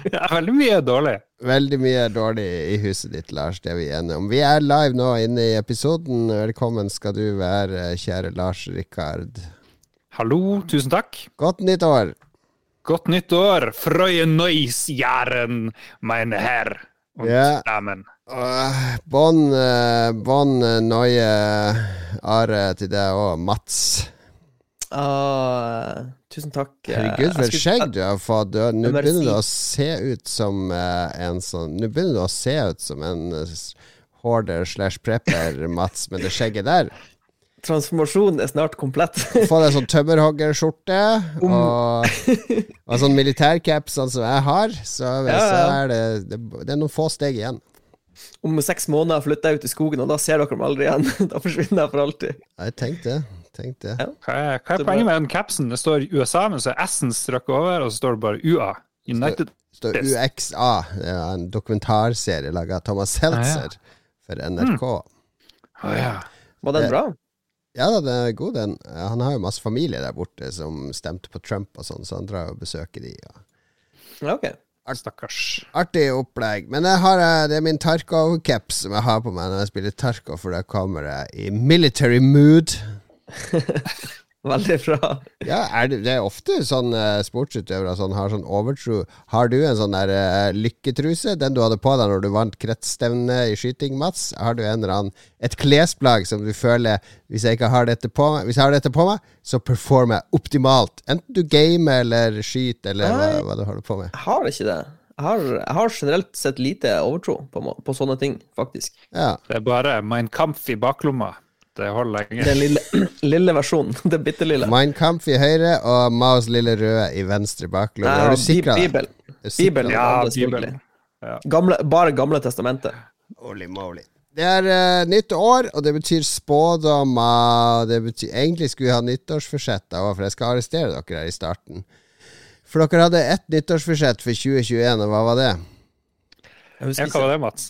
Ja, veldig mye er dårlig. Veldig mye er dårlig i huset ditt, Lars. Det er vi enige om. Vi er live nå inne i episoden. Velkommen skal du være, kjære Lars Rikard. Hallo, tusen takk. Godt nytt år. Godt nytt år. Frøye Neusjæren, meine Herr und Ja. Damen. Bånn uh, bon, Neue are til deg òg, Mats. Ah, tusen takk. Eh, Herregud, for et skjegg du har fått. Nå begynner du å se ut som uh, en sånn Nå begynner du å se ut som en uh, hoarder slash prepper, Mats, med det skjegget der. Transformasjonen er snart komplett. Få deg sånn tømmerhoggerskjorte og, og sånn militærcaps, sånn som jeg har. Så, Ja, så er det, det Det er noen få steg igjen. Om seks måneder flytter jeg ut i skogen, og da ser dere meg aldri igjen. da forsvinner jeg for alltid. Jeg tenkte det. Tenkte det. Ja. Hva er, hva er Det poenget med den capsen? Det står USA, men så er S-en strøkket over, og så står det bare UA. United Det står Yes. UXA. Det er en dokumentarserie laga av Thomas Seltzer for NRK. Å ja. Var den bra? Ja da, den er god, den. Han har jo masse familie der borte som stemte på Trump og sånn, så han drar og besøker de. Ja. Okay. ok. Stakkars. Artig opplegg. Men jeg har, eh, det er min Tarkov-caps som jeg har på meg når jeg spiller Tarkov, for da kommer jeg i military mood. Veldig bra. Ja, er det, det er ofte sånn uh, sportsutøvere sånn, har sånn overtro. Har du en sånn der uh, lykketruse? Den du hadde på deg når du vant kretsstevne i skyting, Mats? Har du en eller annen et klesplagg som du føler Hvis jeg ikke har dette på meg Hvis jeg har dette på meg, så performer jeg optimalt. Enten du gamer eller skyter eller hva, Nei. hva du holder på med. Jeg har ikke det. Jeg har, jeg har generelt sett lite overtro på, på sånne ting, faktisk. Ja. Det er bare Mein Kampf i baklomma. Det holder lenge. Den lille, lille versjonen. Det bitte lille. Mein Kampf i høyre og Maos lille røde i venstre baklomme. Har du sikra deg? Bibel. Bibelen. Ja. Bibelen. Ja. Gamle, bare Gamle testamentet. Holy moly. Det er uh, nytt år, og det betyr spådommer. Det betyr, egentlig skulle vi ha nyttårsforsetter òg, for jeg skal arrestere dere her i starten. For dere hadde ett nyttårsforsett for 2021, og hva var det? Jeg husker hva var det, Mats?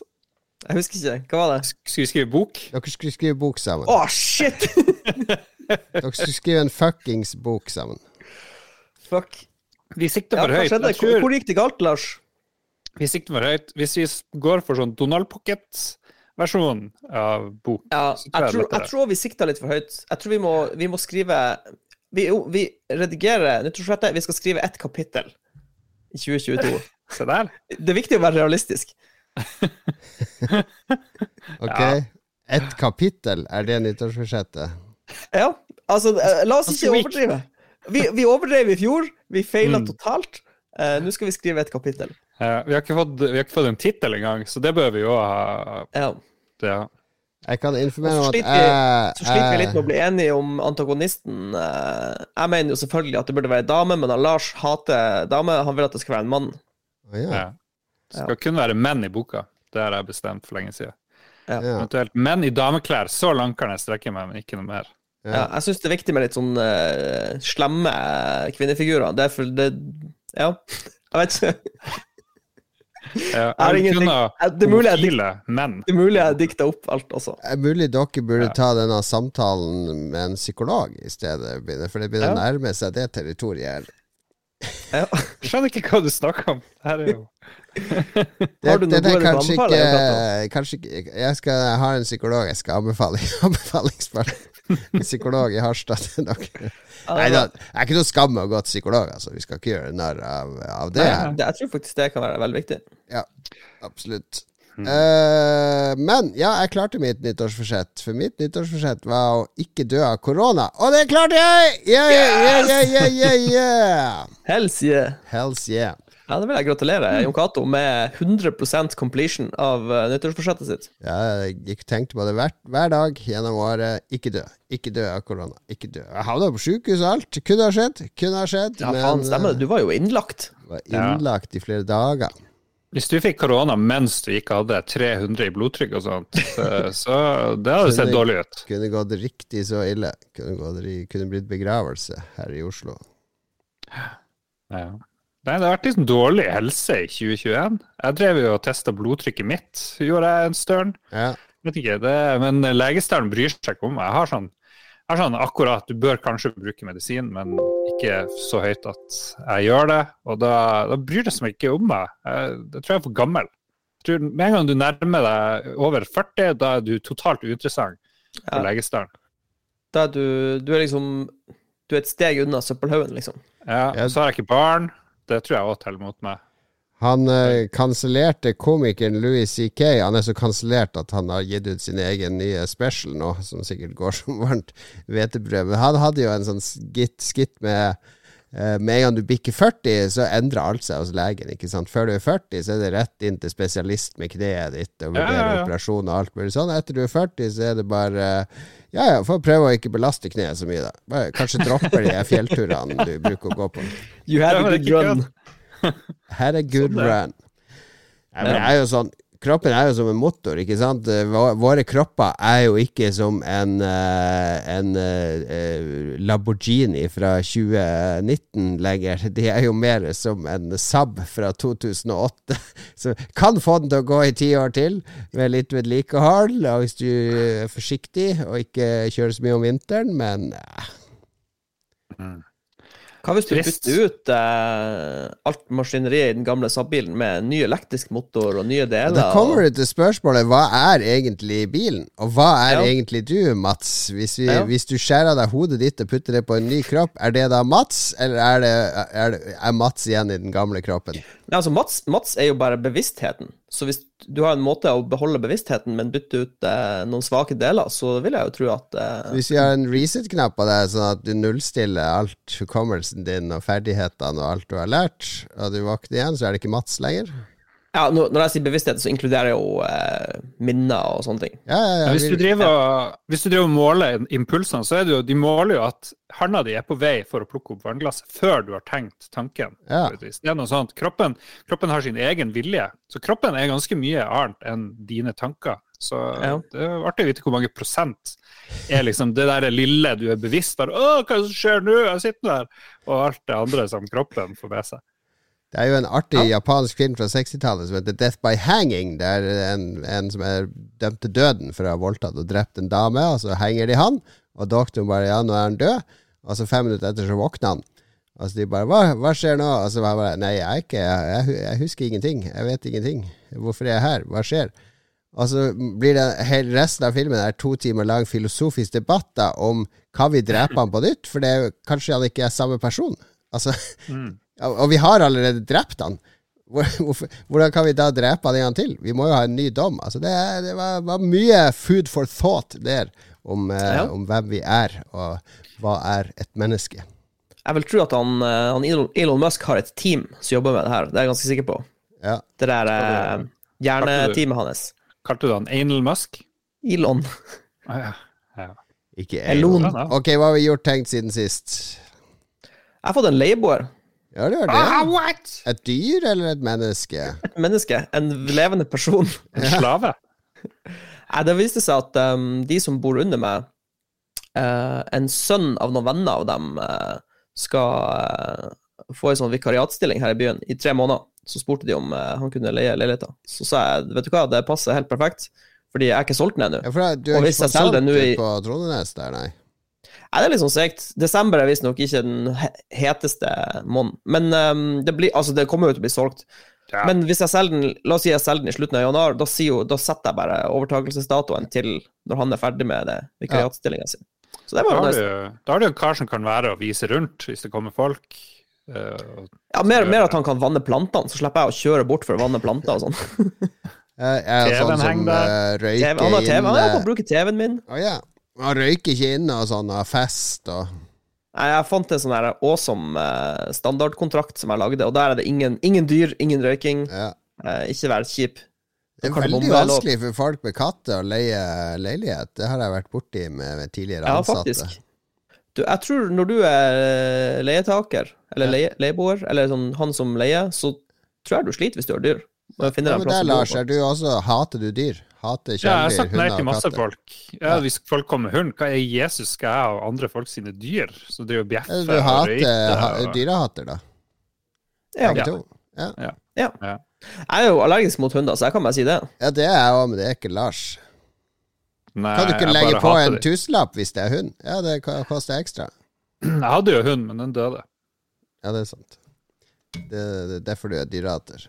Jeg husker ikke. Hva var det? Skulle vi skrive bok? Dere skulle skrive bok sammen. Å, shit! Dere skulle skrive en fuckings bok sammen. Fuck. Vi sikter Ja, for hva høyt. skjedde? Hvor, gikk det galt, Lars? vi sikter for høyt. Hvis vi går for sånn Donald Pocket-versjon av bok, Ja, jeg tror jeg jeg tror vi sikta litt for høyt. Jeg tror vi må, vi må skrive vi, jo, vi redigerer nyttårsforsettet. Vi skal skrive ett kapittel i 2022. Se der. Det er viktig å være realistisk. Ok? Ja. Ett kapittel, er det nyttårsforsettet? Ja, altså, eh, la oss ikke overdrive. Vi, vi overdrev i fjor. Vi feila Mm. totalt. Uh, Nå skal vi skrive et kapittel. Uh, vi, har ikke fått, vi har ikke fått en tittel engang, så det bør vi jo ha. Ja. Ja. Jeg kan informere om Så at jeg, Så sliter vi litt med å bli enige om antagonisten. Jeg mener jo selvfølgelig at det burde være dame, men Lars hater dame. Han vil at det skal være en mann. Ja. Ja. Det skal kun være menn i boka. Det har jeg bestemt for lenge siden. Ja. Eventuelt menn i dameklær. Så langt kan jeg strekke meg, men ikke noe mer. Ja. Ja, jeg syns det er viktig med litt sånn uh, slemme kvinnefigurer. Det er for det Ja, jeg vet ikke. Ja, jeg vil ingenting- kun ha Eh, det er mulig jeg dik- homofile menn. Det er mulig jeg dikta opp alt altså. Det er mulig dere burde Ja. ta denne samtalen med en psykolog i stedet, for det begynner å Ja. nærme seg det territoriet. Ja. Skjønner ikke hva du snakker om. Her er jo Har du noen gode anbefalinger? kanskje kan ikke, kanskje ikke Jeg skal ha en psykolog jeg skal anbefale anbefalingsspørsmål. En psykolog i Harstad til dere. Nei da, det er ikke noe skam å gå til psykolog, altså. Vi skal ikke gjøre narr av, av det. Nei, jeg tror faktisk det kan være veldig viktig. Ja, absolutt. Eh, men ja, jeg klarte mitt nyttårsforsett. For mitt nyttårsforsett var å ikke dø av korona. Og det klarte jeg! Yeah, yeah, yeah, yeah, yeah, yeah. Hells yeah. Hells yeah. Ja, det vil jeg gratulere Jon Cato med 100% completion av uh, nyttårsforsettet sitt. Ja, jeg tenkte på det hver, hver dag gjennom året. Ikke dø. Ikke dø av korona. Ikke dø. Jeg havna på sjukehus og alt. Kunne ha skjedd. Kunne ha skjedd. Ja, faen, stemmer eh, det. Du var jo innlagt. var innlagt i flere dager. Hvis du fikk korona mens du ikke hadde 300 i blodtrykk og sånt, så, det hadde sett dårlig ut. Kunne gått riktig så ille. Kunne, gått, kunne blitt begravelse her i Oslo. Ja. Nei, det har vært sånn dårlig helse i 2021. Jeg drev jo og testa blodtrykket mitt, gjorde jeg en stund. Ja. Vet ikke, det, men legestanden bryr seg ikke om meg. Jeg har sånn Jeg sånn akkurat, du bør kanskje bruke medisin, men ikke så høyt at jeg gjør det. Og da, da bryr det seg ikke om meg. Jeg, det tror jeg er for gammel. Jeg tror Med en gang du nærmer deg over 40, da er du totalt uinteressant for Ja. legestanden. Da er du, du er liksom Du er et steg unna søppelhaugen, liksom. Ja, Ja. Så har jeg ikke barn. Det tror jeg òg teller mot meg. Han eh, kansellerte komikeren Louis C.K. Han er så kansellert at han har gitt ut sin egen nye special nå, som sikkert går som varmt hvetebrød. Men han hadde jo en sånn skitt, skitt med eh, Med en gang du bikker 40, så endrer alt seg hos legen. ikke sant? Før du er 40, så er det rett inn til spesialist med kneet ditt og vurdere Ja, ja, ja. operasjon og alt mulig sånn. Etter du er 40, så er det bare eh, ja, ja, får prøve å ikke belaste kneet så mye, da. Bare, kanskje dropper de fjellturene du bruker å gå på. You had a good run. Her er good Sånn run. Ja, men det er jo sånn Kroppen er jo som en motor, ikke sant? Våre kropper er jo ikke som en, eh, en eh, eh, Lamborghini fra 2019 lenger. De er jo mer som en Saab fra 2008. Så kan få den til å gå i ti år til, med litt vedlikehold, og hvis du er forsiktig og ikke kjører så mye om vinteren, men eh, Hva hvis du Trist. bytter ut eh, alt maskineriet i den gamle Saab-bilen med ny elektrisk motor og nye deler? Da kommer du til spørsmålet hva er egentlig bilen? Og hva er Ja. egentlig du, Mats? Hvis, vi, Ja. hvis du skjærer av deg hodet ditt og putter det på en ny kropp, er det da Mats, eller er, det, er, det, er Mats igjen i den gamle kroppen? Nei, altså Mats, Mats er jo bare bevisstheten. Så hvis du har en måte å beholde bevisstheten, men bytte ut eh, noen svake deler, så vil jeg jo tro at eh, Hvis vi har en reset-knapp på deg, sånn at du nullstiller alt hukommelsen din og ferdighetene og alt du har lært, og du våkner igjen, så er det ikke Mats lenger? Ja, når, jeg sier bevissthet, så inkluderer jeg jo eh, minner og sånne ting. Ja, ja, ja. Hvis du driver hvis du driver og måler impulsene, så er det jo De måler jo at handa di er på vei for å plukke opp vannglasset før du har tenkt tanken. Det er noe sånt. Kroppen, kroppen har sin egen vilje, så kroppen er ganske mye annet enn dine tanker. Så Ja. det er artig å vite hvor mange prosent er liksom det der lille du er bevisst bare 'Å, hva er det som skjer nå? Jeg sitter der.' Og alt det andre som kroppen får med seg. Det er jo en artig japansk film fra 60-tallet som heter Death by Hanging. Det er en, en som er dømt til døden for å ha voldtatt og drept en dame, og så henger de han, og doktoren bare Ja, nå er han død. Og så fem minutter etter så våkner han. Og så de bare Hva, hva skjer nå? Og så bare Nei, jeg er ikke jeg, jeg, husker ingenting. Jeg vet ingenting. Hvorfor er jeg her? Hva skjer? Og så blir det hele resten av filmen er to timer lang filosofisk debatt om kan vi drepe han på nytt, for det er jo kanskje han ikke er samme person. Altså, og og vi har allerede drept han. Hvordan kan vi da drepe han en gang til? Vi må jo ha en ny dom. Altså, det, det var, var mye food for thought der om, eh, Ja. om hvem vi er, og hva er et menneske. Jeg vil tro at han, eh, han Elon, Musk har et team som jobber med det her. Det er jeg ganske sikker på. Ja. Det der eh, hjerneteamet hans. Kalte du han Anal Musk? Elon. Ah, ja. ja. Ikke Elon. Elon. Ok, hva har vi gjort tenkt siden sist? Jeg har fått en leieboer. Ja, det var Ah, what? Et dyr eller et menneske? Et menneske. En levende person. En slave? Nei, det viste seg at um, de som bor under meg, uh, en sønn av noen venner av dem, uh, skal uh, få en sånn vikariatstilling her i byen i tre måneder. Så spurte de om han kunne leie leiligheten. Så sa jeg vet du hva, det passer helt perfekt, fordi jeg er ikke solgt den ennå. Ja, for du Og har hvis ikke jeg fått selger solgt nå det i- på Trondenes der, nei? Nei, det er litt sånn segt. Desember er visstnok ikke den heteste måneden. Men um, det, blir, altså, det kommer jo til å bli solgt. Ja. Men hvis jeg selger den, la oss si jeg selger den i slutten av januar, da, jo, da setter jeg bare overtakelsesdatoen til når han er ferdig med det vikariatstillinga si. Så det var da, har, nice. du, da har du en kar som kan være og vise rundt hvis det kommer folk. Uh, Ja, mer, mer at han kan vanne plantene, så slipper jeg å kjøre bort for å vanne planter og sånn. Jeg er sånn som der. eh, TV, inn han har TV, han kan bruke TV-en min. Å ja. Han røyker ikke inne og sånn, og fest og Nei, Jeg fant en sånn her awesome eh, standardkontrakt som jeg lagde, og der er det ingen, ingen dyr, ingen røyking. ja. Eh, ikke vær kjip. Det er veldig vanskelig for folk med katter å leie leilighet. Det har jeg vært borti med, med tidligere Ja, faktisk. Du, jeg tror når du er eh, leietaker, eller Ja. leie, leieboer, eller sånn, han som leier, så tror jeg du sliter hvis du har dyr. Ja, men det, Lars, er du også Hater du dyr? Hater Ja, jeg har sagt nei til masse katter? folk. Ja, Hvis folk kommer med hund, hva er Jesus skal jeg og andre folk sine dyr som driver er jo bjeffer Du hater ha, og- dyrehater, da? Ja. Ja. Ja. ja. Ja. Jeg er jo allergisk mot hunder, så jeg kan bare si det. ja, det er jeg òg, men det er ikke Lars. Nei, Kan du ikke legge på en tusenlapp hvis det er hund? Ja, det koster ekstra. Jeg hadde jo hund, men den døde. Ja, det er sant. Det, det er derfor du er dyrehater.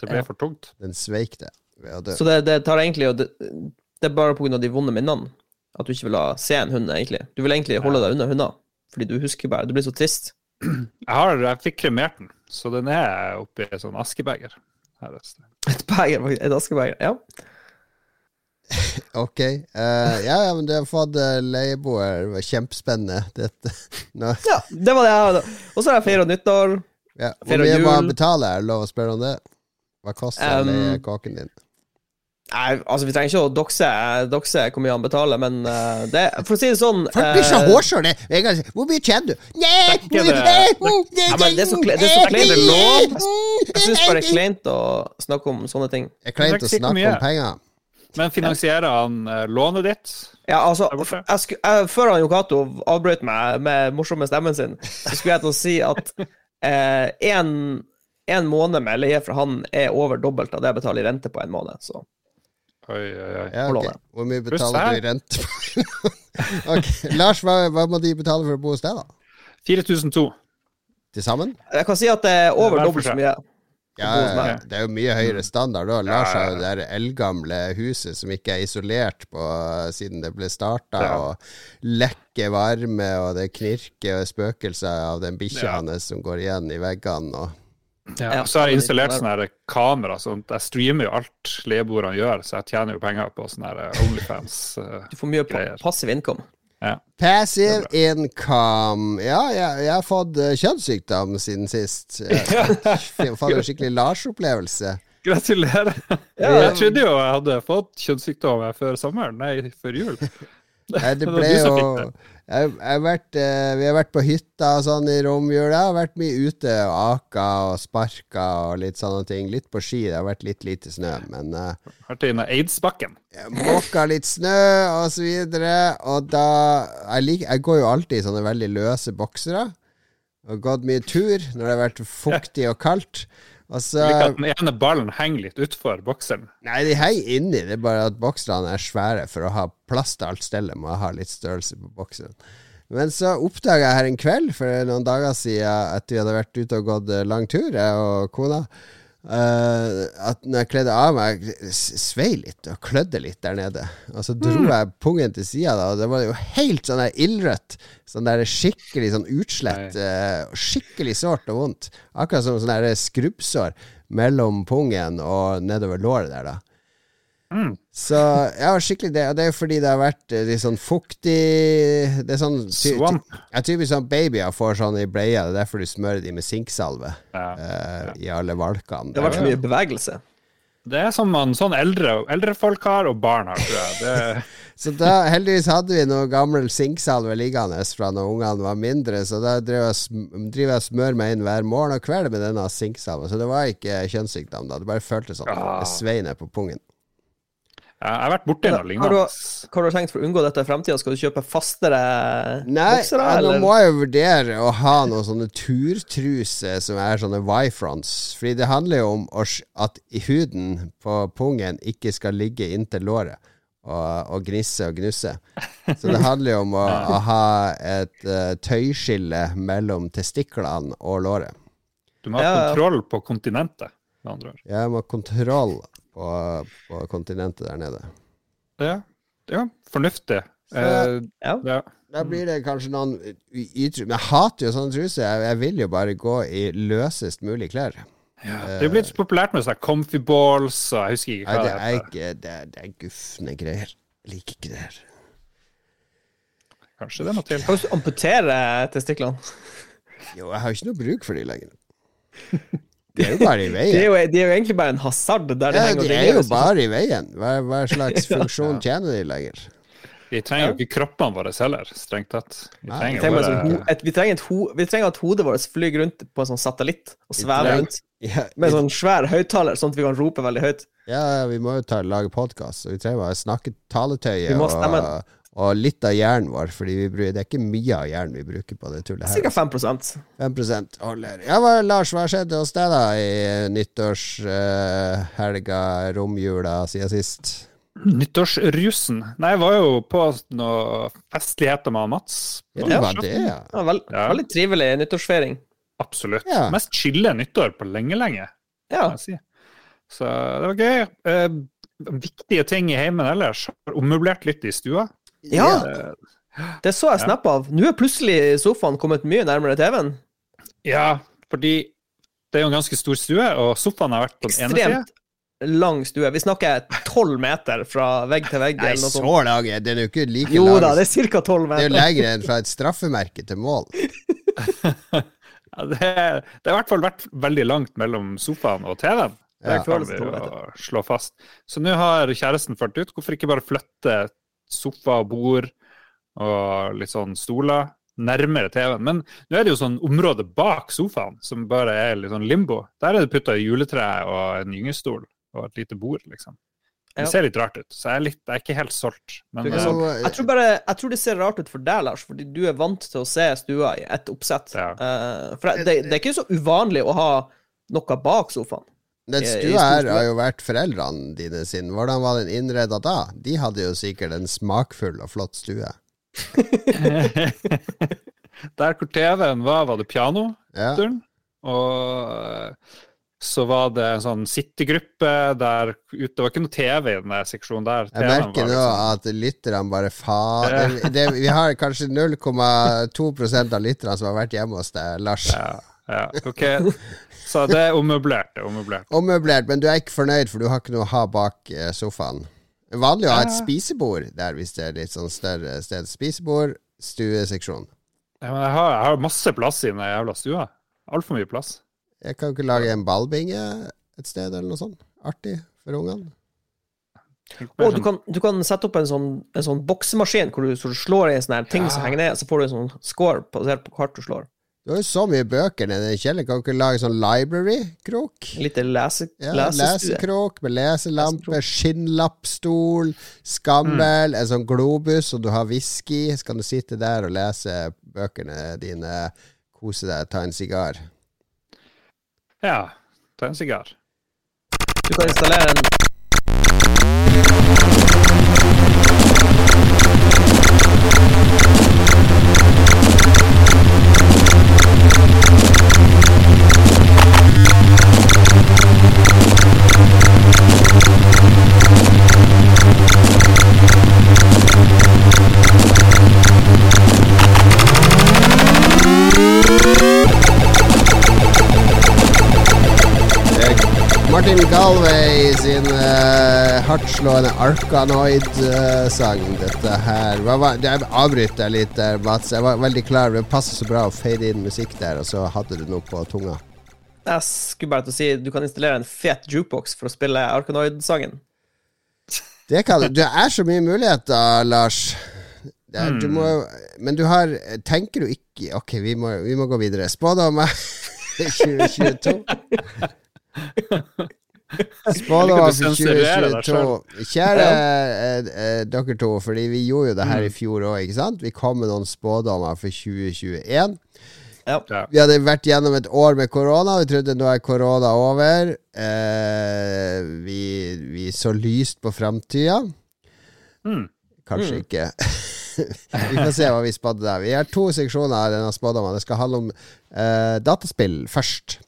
Det ble Ja. for tungt. Den sveik det ved det... Så det, det tar egentlig det, det er bare pga. de vonde minnene at du ikke vil ha, se en hund, egentlig. Du vil egentlig holde deg unna hunder, fordi du husker bare Du blir så trist. Jeg, har, jeg fikk kremert den, så den er oppi et sånn askebeger. Et. Beger, et askebeger. Ja. Ok. Uh, ja, ja, men du har fått uh, leieboer. Det var kjempespennende. Dette. Nå, ja, det var det jeg hadde. Og så har jeg feira nyttår. ja. Hvor mye må han betale? Er det lov å spørre om det? Hva koster Um, um, kåken din? Nei, altså, vi trenger ikke å dokse, dokse hvor mye han betaler, men uh, det For å si det sånn Folk blir så eh, hårsåre. Jeg kan si, Hvor mye tjener du? Nei, Det er ikke men det er så det er kleint. Det er lov. Jeg syns bare det er kleint å snakke om sånne ting. Det er kleint å snakke om penger. Men finansierer han eh, lånet ditt? Ja, altså, jeg sku, jeg, Før han Yokato avbrøt meg med morsomme stemmen sin, så skulle jeg til å si at én en måned med leie fra han er over dobbelt av det jeg betaler i rente på en måned. Så Oi, oi, oi. Ja, okay. ok. Hvor mye betaler du i rente? på? Lars, hva, hva må de betale for å bo hos deg, da? 4002. Til sammen? jeg kan si at det er over dobbelt så mye. Ja, det er jo mye høyere standard da. Lars har jo det der eldgamle huset som ikke er isolert på siden det ble starta, Ja. og lekker varme, og det knirker og spøkelser av den bikkja Ja. hans som går igjen i veggene. Og... Ja. Ja. Så har jeg installert sånne her kamera. Sånn jeg streamer jo alt leieboerne gjør, så jeg tjener jo penger på sånne eh, Onlyfans. eh. Du får mye pa passiv passiv Ja. Passive income. Ja, jeg, jeg har fått eh, kjønnssykdom siden sist. En skikkelig Lars-opplevelse. Gratulerer. Ja. Jeg trodde jo jeg hadde fått kjønnssykdom før sommeren, nei, før jul. Nei, det Det ble jo. Jeg, jeg har vært, eh, Vi har vært på hytta og sånn i romjula. Vært mye ute og aka og sparka og litt sånne ting. Litt på ski. Det har vært litt lite snø, men eh, Vært inne Eidsbakken. måka litt snø og så videre. Og da jeg, lik, jeg går jo alltid i sånne veldig løse boksere. Og gått mye tur når det har vært fuktig og kaldt. Og så at den ene ballen henger litt utfor bokseren. Nei, de henger inni. Det er bare at bokserne er svære. For å ha plass til alt stellet må jeg ha litt størrelse på bokseren. Men så oppdaga jeg her en kveld for noen dager siden etter vi hadde vært ute og gått eh, lang tur, jeg og kona, eh, at når jeg kledde av meg, svei litt og klødde litt der nede. Og så dro jeg pungen til sida, da, og det var jo helt sånn der ildrødt. Sånn der skikkelig sånn utslett. Uh, skikkelig sårt og vondt. Akkurat som sånn skrubbsår mellom pungen og nedover låret der, da. Så ja, skikkelig det. Og det er jo fordi det har vært eh, litt sånn fuktig Det er sånn ty, ty, ja, Typisk sånn babyer får sånn i bleia. Det er derfor du smører de med sinksalve Ja. uh, i alle valkene. Det har vært så mye bevegelse. Det er som man, sånn eldre, eldre folk har, og barn har, tror jeg. Det, Så da heldigvis hadde vi noe gammel sinksalve liggende fra når ungene var mindre, så da driver jeg, jeg og smører meg inn hver morgen og kveld med denne sinksalven. Så det var ikke kjønnssykdom da, det bare føltes sånn. Ah. Det svei ned på pungen. Jeg har vært borti noe lignende. hva har du tenkt for å unngå dette i fremtida? Skal du kjøpe fastere Nei, boksere, Nei, nå må jeg vurdere å ha noen sånne turtruser som er sånne Y-fronts. Fordi det handler jo om at huden på pungen ikke skal ligge inntil låret og, og gnisse og gnusse. Så det handler jo om å, å ha et uh, tøyskille mellom testiklene og låret. Du må ha Ja, ja. kontroll på kontinentet, med andre ord. Jeg må ha kontroll på, på kontinentet der nede. Ja, ja fornuftig. Så- Eh, Ja. ja. Da blir det kanskje noen ytre jeg hater jo sånne truser. Jeg, jeg vil jo bare gå i løsest mulig klær. Ja, det er jo blitt så populært med sånne comfy balls og jeg husker ikke Nei, hva det det er ikke Det er, det er gufne greier. Jeg liker ikke det her. Kanskje det er noe til. Kan du amputere testiklene? Jo, jeg har jo ikke noe bruk for de lenger. De er jo bare i De er, veien. jo, de er jo egentlig bare en hasard der de Ja, henger og de er jo bare i veien. Hva, hva slags funksjon tjener de lenger? Vi trenger jo ikke kroppene våre heller, strengt tatt. Vi trenger trenger, bare sånn, ho et, vi, trenger et ho, vi trenger at hodet vårt flyr rundt på en sånn satellitt og svever rundt Ja, med sånn svær høyttaler, sånn at vi kan rope veldig høyt. ja, vi må jo ta, lage podkast, så vi trenger bare snakke taletøyet Vi må og, stemme. Og litt av hjernen vår. for det er ikke mye av hjernen vi bruker på det tullet her. Sikkert 5 5 holder. Ja, hva, Lars, hva skjedde hos deg da i nyttårshelga, romjula, siden sist? Nyttårsrusen. Nei, jeg var jo på noen festligheter med Mats. Ja, det var det, ja. Ja, vel, Ja. Veldig trivelig nyttårsfeiring. Absolutt. Ja. Mest chille nyttår på lenge, lenge. Ja. si. Så det var gøy. Uh, viktige ting i heimen ellers. Ommøblert litt i stua. Ja, det så jeg snap av. Nå er plutselig sofaen kommet mye nærmere TV-en. ja, fordi det er jo en ganske stor stue, og sofaen har vært på den ene sida. Ekstremt lang stue. Vi snakker tolv meter fra vegg til vegg. Nei, så lang er den jo ikke like Jo lang. da, det er ca. tolv Det er jo meter. lengre enn fra et straffemerke til mål. Ja, det, er- det har i hvert fall vært veldig langt mellom sofaen og TV-en. Det Ja. kan vi jo slå fast. Så nå har kjæresten ført ut. Hvorfor ikke bare flytte sofa og bord og litt sånn stoler nærmere TV-en? Men nå er det jo sånn område bak sofaen som bare er litt sånn limbo. Der er det putta juletre og en gyngestol og et lite bord, liksom. Det Ja. ser litt rart ut, så jeg er, litt, jeg er ikke helt solgt. Men ikke eh, solgt. Jeg tror, bare, jeg tror det ser rart ut for deg, Lars, fordi du er vant til å se stua i ett oppsett. Ja. Eh, for det, det er ikke så uvanlig å ha noe bak sofaen. Den stua her har jo vært foreldrene dine sin. Hvordan var den innreda da? De hadde jo sikkert en smakfull og flott stue. Der hvor TV-en var, var det piano. Ja. Og så var det en sånn sittegruppe der ute. Det var ikke noe TV i den seksjonen der. Jeg merker nå liksom- at lytterne bare faen Vi har kanskje 0,2% av lytterne som har vært hjemme hos deg, Lars. ja, ja, ok. Så det er ommøblert. det er ommøblert. Ommøblert, men du er ikke fornøyd, for du har ikke noe å ha bak eh, sofaen. Er vanlig å ha et spisebord der, hvis det er litt sånn større sted. Spisebord, stueseksjon. Ja, men jeg, har, jeg har masse plass i den jævla stua. Altfor mye plass. Jeg kan jo ikke lage en ballbinge et sted, eller noe sånt. Artig for ungene. Og du kan, du kan sette opp en sånn, en sånn boksemaskin hvor du, så du slår i en sånn her ting som henger ned, så får du en sånn score basert på hvor hardt du slår. Du har jo så mye bøker nede i kjelleren. Kan du ikke lage sånn library-krok? En liten lese, Ja, lesekrok med leselampe, skinnlappstol, skammel, en sånn globus, og du har whisky. Så kan du sitte der og lese bøkene dine, kose deg, ta en sigar. Ja. Ta en sigar. Du kan installere en Galway sin uh, hardtslående Arkanoid-sang, dette her. Hva var, jeg avbryter litt der, Mats. Jeg var veldig klar. Det passer så bra å fade inn musikk der, og så hadde du noe på tunga. Jeg skulle bare til å si du kan installere en fet jukebox for å spille Arkanoid-sangen. Det kan du. Det er så mye muligheter, Lars. Er, du må, men du har Tenker du ikke Ok, vi må, vi må gå videre. Spådommer 2022. Spådommer for 2022. Kjære eh, eh, dere to, fordi vi gjorde jo det her i fjor òg, ikke sant? Vi kom med noen spådommer for 2021. Ja. Vi hadde vært gjennom et år med korona. Vi trodde nå er korona over. Eh, vi, vi så lyst på framtida. Mm. Kanskje ikke. vi får se hva vi spådde der. Vi har to seksjoner av denne spådommen. Det skal handle om eh, dataspill først.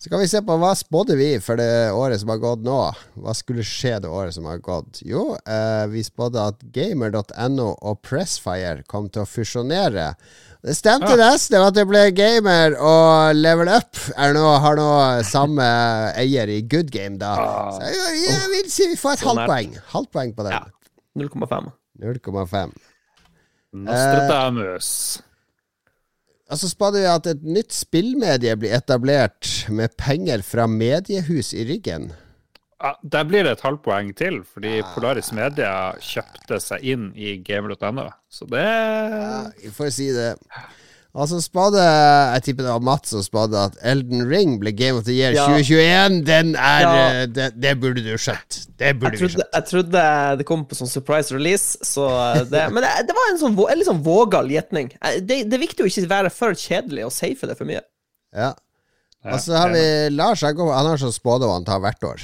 Så kan vi se på hva spådde vi for det året som har gått nå. Hva skulle skje det året som har gått? Jo, eh, vi spådde at gamer.no og Pressfire kom til å fusjonere. Det stemte nesten at det ble Gamer og Level Up er nå, har nå samme eier i Good Game, da. Ah. Så jeg, jeg vil si vi får et halvt poeng. Halvt poeng på den. Ja. 0,5. 0,5. Nostradamus. Så spådde vi at et nytt spillmedie blir etablert med penger fra mediehus i ryggen. Ja, der blir det et halvpoeng til, fordi Polaris Media kjøpte seg inn i game.no. Så det Ja, vi får si det. Og så spådde Jeg tipper det var Mats som spade at Elden Ring ble Game of the Year Ja. 2021. Den er Ja. eh, det, det burde du skjønt. Det burde Jeg vi trodde, skjønt. jeg trodde det kom på sånn surprise release, så det, men det, det var en sånn en sånn vågal gjetning. Eh, Det, det er viktig å ikke være for kjedelig og safe det for mye. Ja. Og så har vi Lars. Han, har sånn spådom han tar hvert år.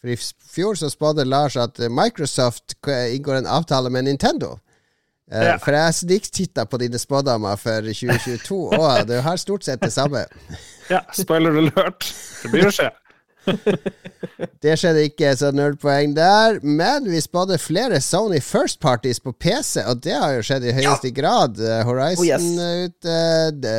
For i fjor så spådde Lars at eh, Microsoft inngår en avtale med Nintendo. Eh, Ja. For jeg sniktitta på dine spådommer for 2022, og du har stort sett det samme. Ja, spoiler alert. Det blir å skje. Det skjedde ikke, så null poeng der. Men vi spådde flere Sony First Parties på PC, og det har jo skjedd i høyeste grad. Eh, Horizon Oh, yes. ute, det,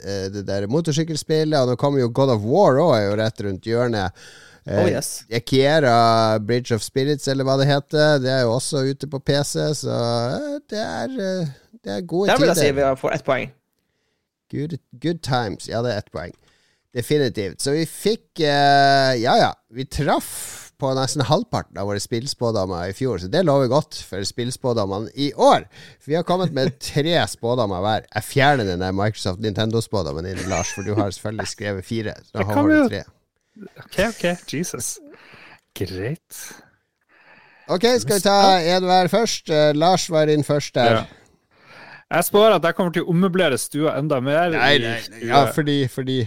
eh, det der motorsykkelspillet, og nå kommer jo God of War òg, er jo rett rundt hjørnet. Eh, Oh, yes. Akiera Bridge of Spirits, eller hva det heter, det er jo også ute på PC, så eh, det er, eh, det er gode Der vil jeg si tider. vi får ett poeng. Good, good times. Ja, det er ett poeng. Definitivt. Så vi fikk eh, Ja, ja. Vi traff på nesten halvparten av våre spillspådommer i fjor, så det lover godt for spillspådommene i år. For vi har kommet med tre spådommer hver. Jeg fjerner den der Microsoft Nintendo-spådommen din, Lars, for du har selvfølgelig skrevet fire. Så da har du tre. OK, OK. Jesus. Greit. Ok, skal vi ta hver først? Eh, Lars var inn først der. Ja. Jeg spår at jeg kommer til å ommøblere stua enda mer. Nei, nei, nei, ja, fordi Fordi,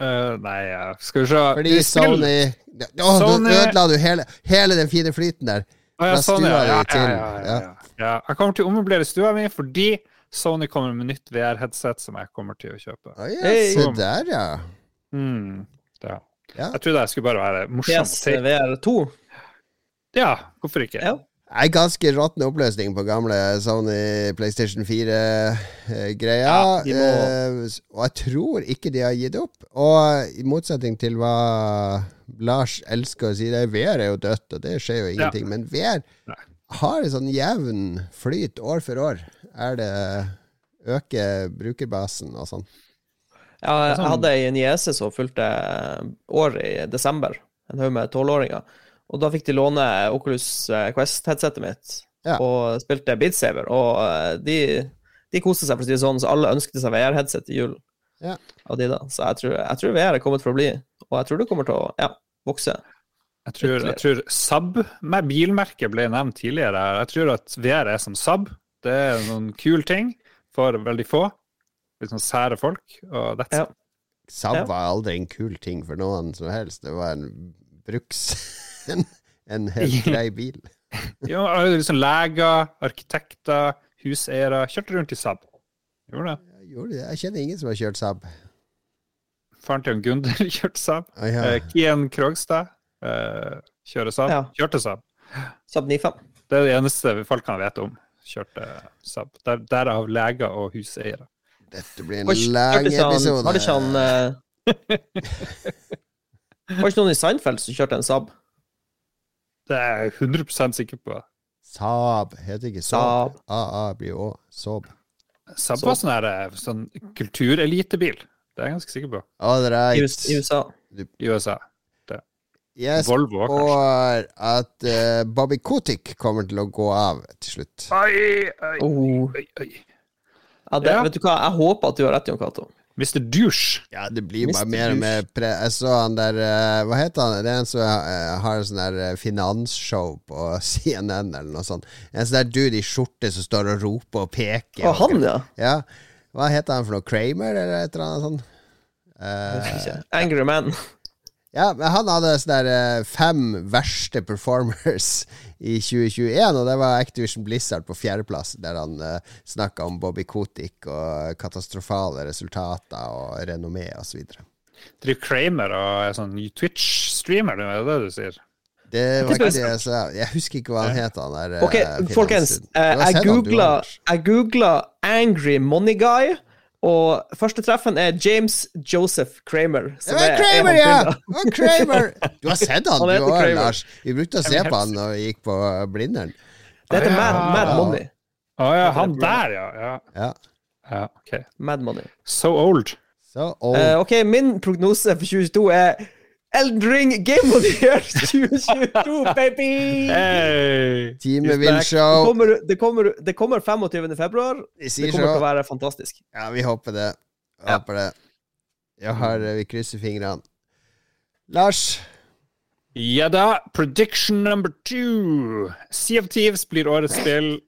Uh, nei, ja. skal vi se fordi Vi Sony Å, oh, nå ødela du hele, hele den fine flyten der. Å, ja, fra ja. Ja, ja, ja, ja, ja. ja. Jeg kommer til å ommøblere stua mi fordi Sony kommer med nytt VR-headset som jeg kommer til å kjøpe. Å ja, Hey. se der, ja. Mm, ja. Ja. Jeg trodde jeg skulle bare være morsom. PSVR2. Ja, hvorfor ikke? Ja. Er ganske råtten oppløsning på gamle Sony PlayStation 4-greia. Ja, de må- og jeg tror ikke de har gitt opp. Og i motsetning til hva Lars elsker å si, det er VR er jo dødt, og det skjer jo ingenting. Men VR Nei. har en sånn jevn flyt år for år. Er det øker brukerbasen og sånn. Ja, jeg sånn- hadde ei niese som fulgte år i desember, en haug med tolvåringer. Og da fikk de låne Oculus eh, Quest-headsetet mitt Ja. og spilte Beat Saber. Og eh, de, de koste seg, for å si det sånn, så alle ønsket seg VR-headset til jul. Ja. Av de da. Så jeg tror, jeg tror VR er kommet for å bli, og jeg tror det kommer til å ja, vokse. Jeg tror, jeg tror Saab med bilmerket ble nevnt tidligere. Jeg tror at VR er som Saab. Det er noen kul ting for veldig få. Sånn sære folk. Og that's Ja. it. Saab var aldri en kul ting for noen som helst. Det var en bruks... en, en helt grei bil. Jo, liksom leger, arkitekter, huseiere. Kjørte rundt i Saab. Gjorde det. Jeg, gjorde det. jeg kjenner ingen som har kjørt Saab. Faren til Gunder kjørte Saab. Ah, ja. Eh, Kian Krogstad eh, kjører Saab. Ja. Kjørte Saab. Saab 95. Det er det eneste folk kan vite om. Kjørte Saab. Der, derav leger og huseiere. Dette blir en Har lang episode. Har det ikke han Var det ikke noen i Seinfeld som kjørte en Saab? Det er jeg 100% sikker på. Saab heter ikke Saab. AA blir Å. Saab. Saab var sånn, her, eh, sånn kulturelitebil. Det er jeg ganske sikker på. All right. I USA. I USA. Jeg Volvo Og kanskje. spår at uh, Bobby Kotick kommer til å gå av til slutt. Oi, oi, Oh. oi, oi. Ja, det, Ja. Vet du hva, jeg håper at du har rett, Jon Cato. Mr. Douche. Ja, det blir bare Mr. mer og mer pre... Jeg så han der uh, Hva heter han? Det er en som uh, har en sånn der eh, finansshow på CNN eller noe sånt. En sånn der dude i skjorte som står og roper og peker. Å, han, ja. Ja. Hva heter han for noe? Kramer, eller et eller annet sånt? Eh, ikke. Angry Man. Ja, men han hadde sånn der eh, fem verste performers i 2021, og det var Activision Blizzard på fjerdeplass, der han uh, snakka om Bobby Kotick og katastrofale resultater og renommé osv. Driver Kramer og er sånn Twitch-streamer, det er det du sier? Det var Ikke det jeg sa. Jeg husker ikke hva han het, han der. Ok, eh, folkens. eh. Jeg googla 'Angry Money Guy', og første treffen er James Joseph Kramer. Som er, er Kramer, han ja! Kramer! Du har sett han, Han du òg, Lars. Vi brukte å se på han når vi gikk på Blindern. Det heter Mad, Ja. Mad Money. Å ja, han der, ja. ja. Ja. ja ok. Mad Money. So old. So old. Uh, ok, min prognose for 2022 er Elden Ring Game of the Year 2022, baby! Hey. Time vil back. Det show. kommer, det, kommer, det kommer 25. februar. Det kommer til å være fantastisk. Ja, vi håper det. Ja. Håper det. Jeg har, vi krysser fingrene. Lars, Ja da, prediction number two. Sea of Thieves blir årets spill.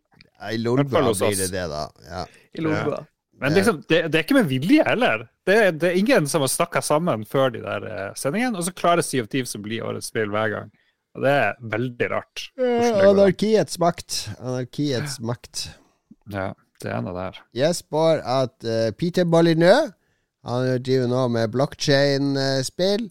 i Lolbua blir det det, da. Ja. I Lolbua. Men liksom, det, det er ikke med vilje heller. Det, det er ingen som har snakka sammen før de der eh, sendingene, og så klarer Sea of Thieves å bli årets spill hver gang. Og det er veldig rart. an. Anarkiets makt. Anarkiets makt. Ja, det er noe der. Jeg spår at uh, Peter Molyneux Han driver nå med blockchain-spill.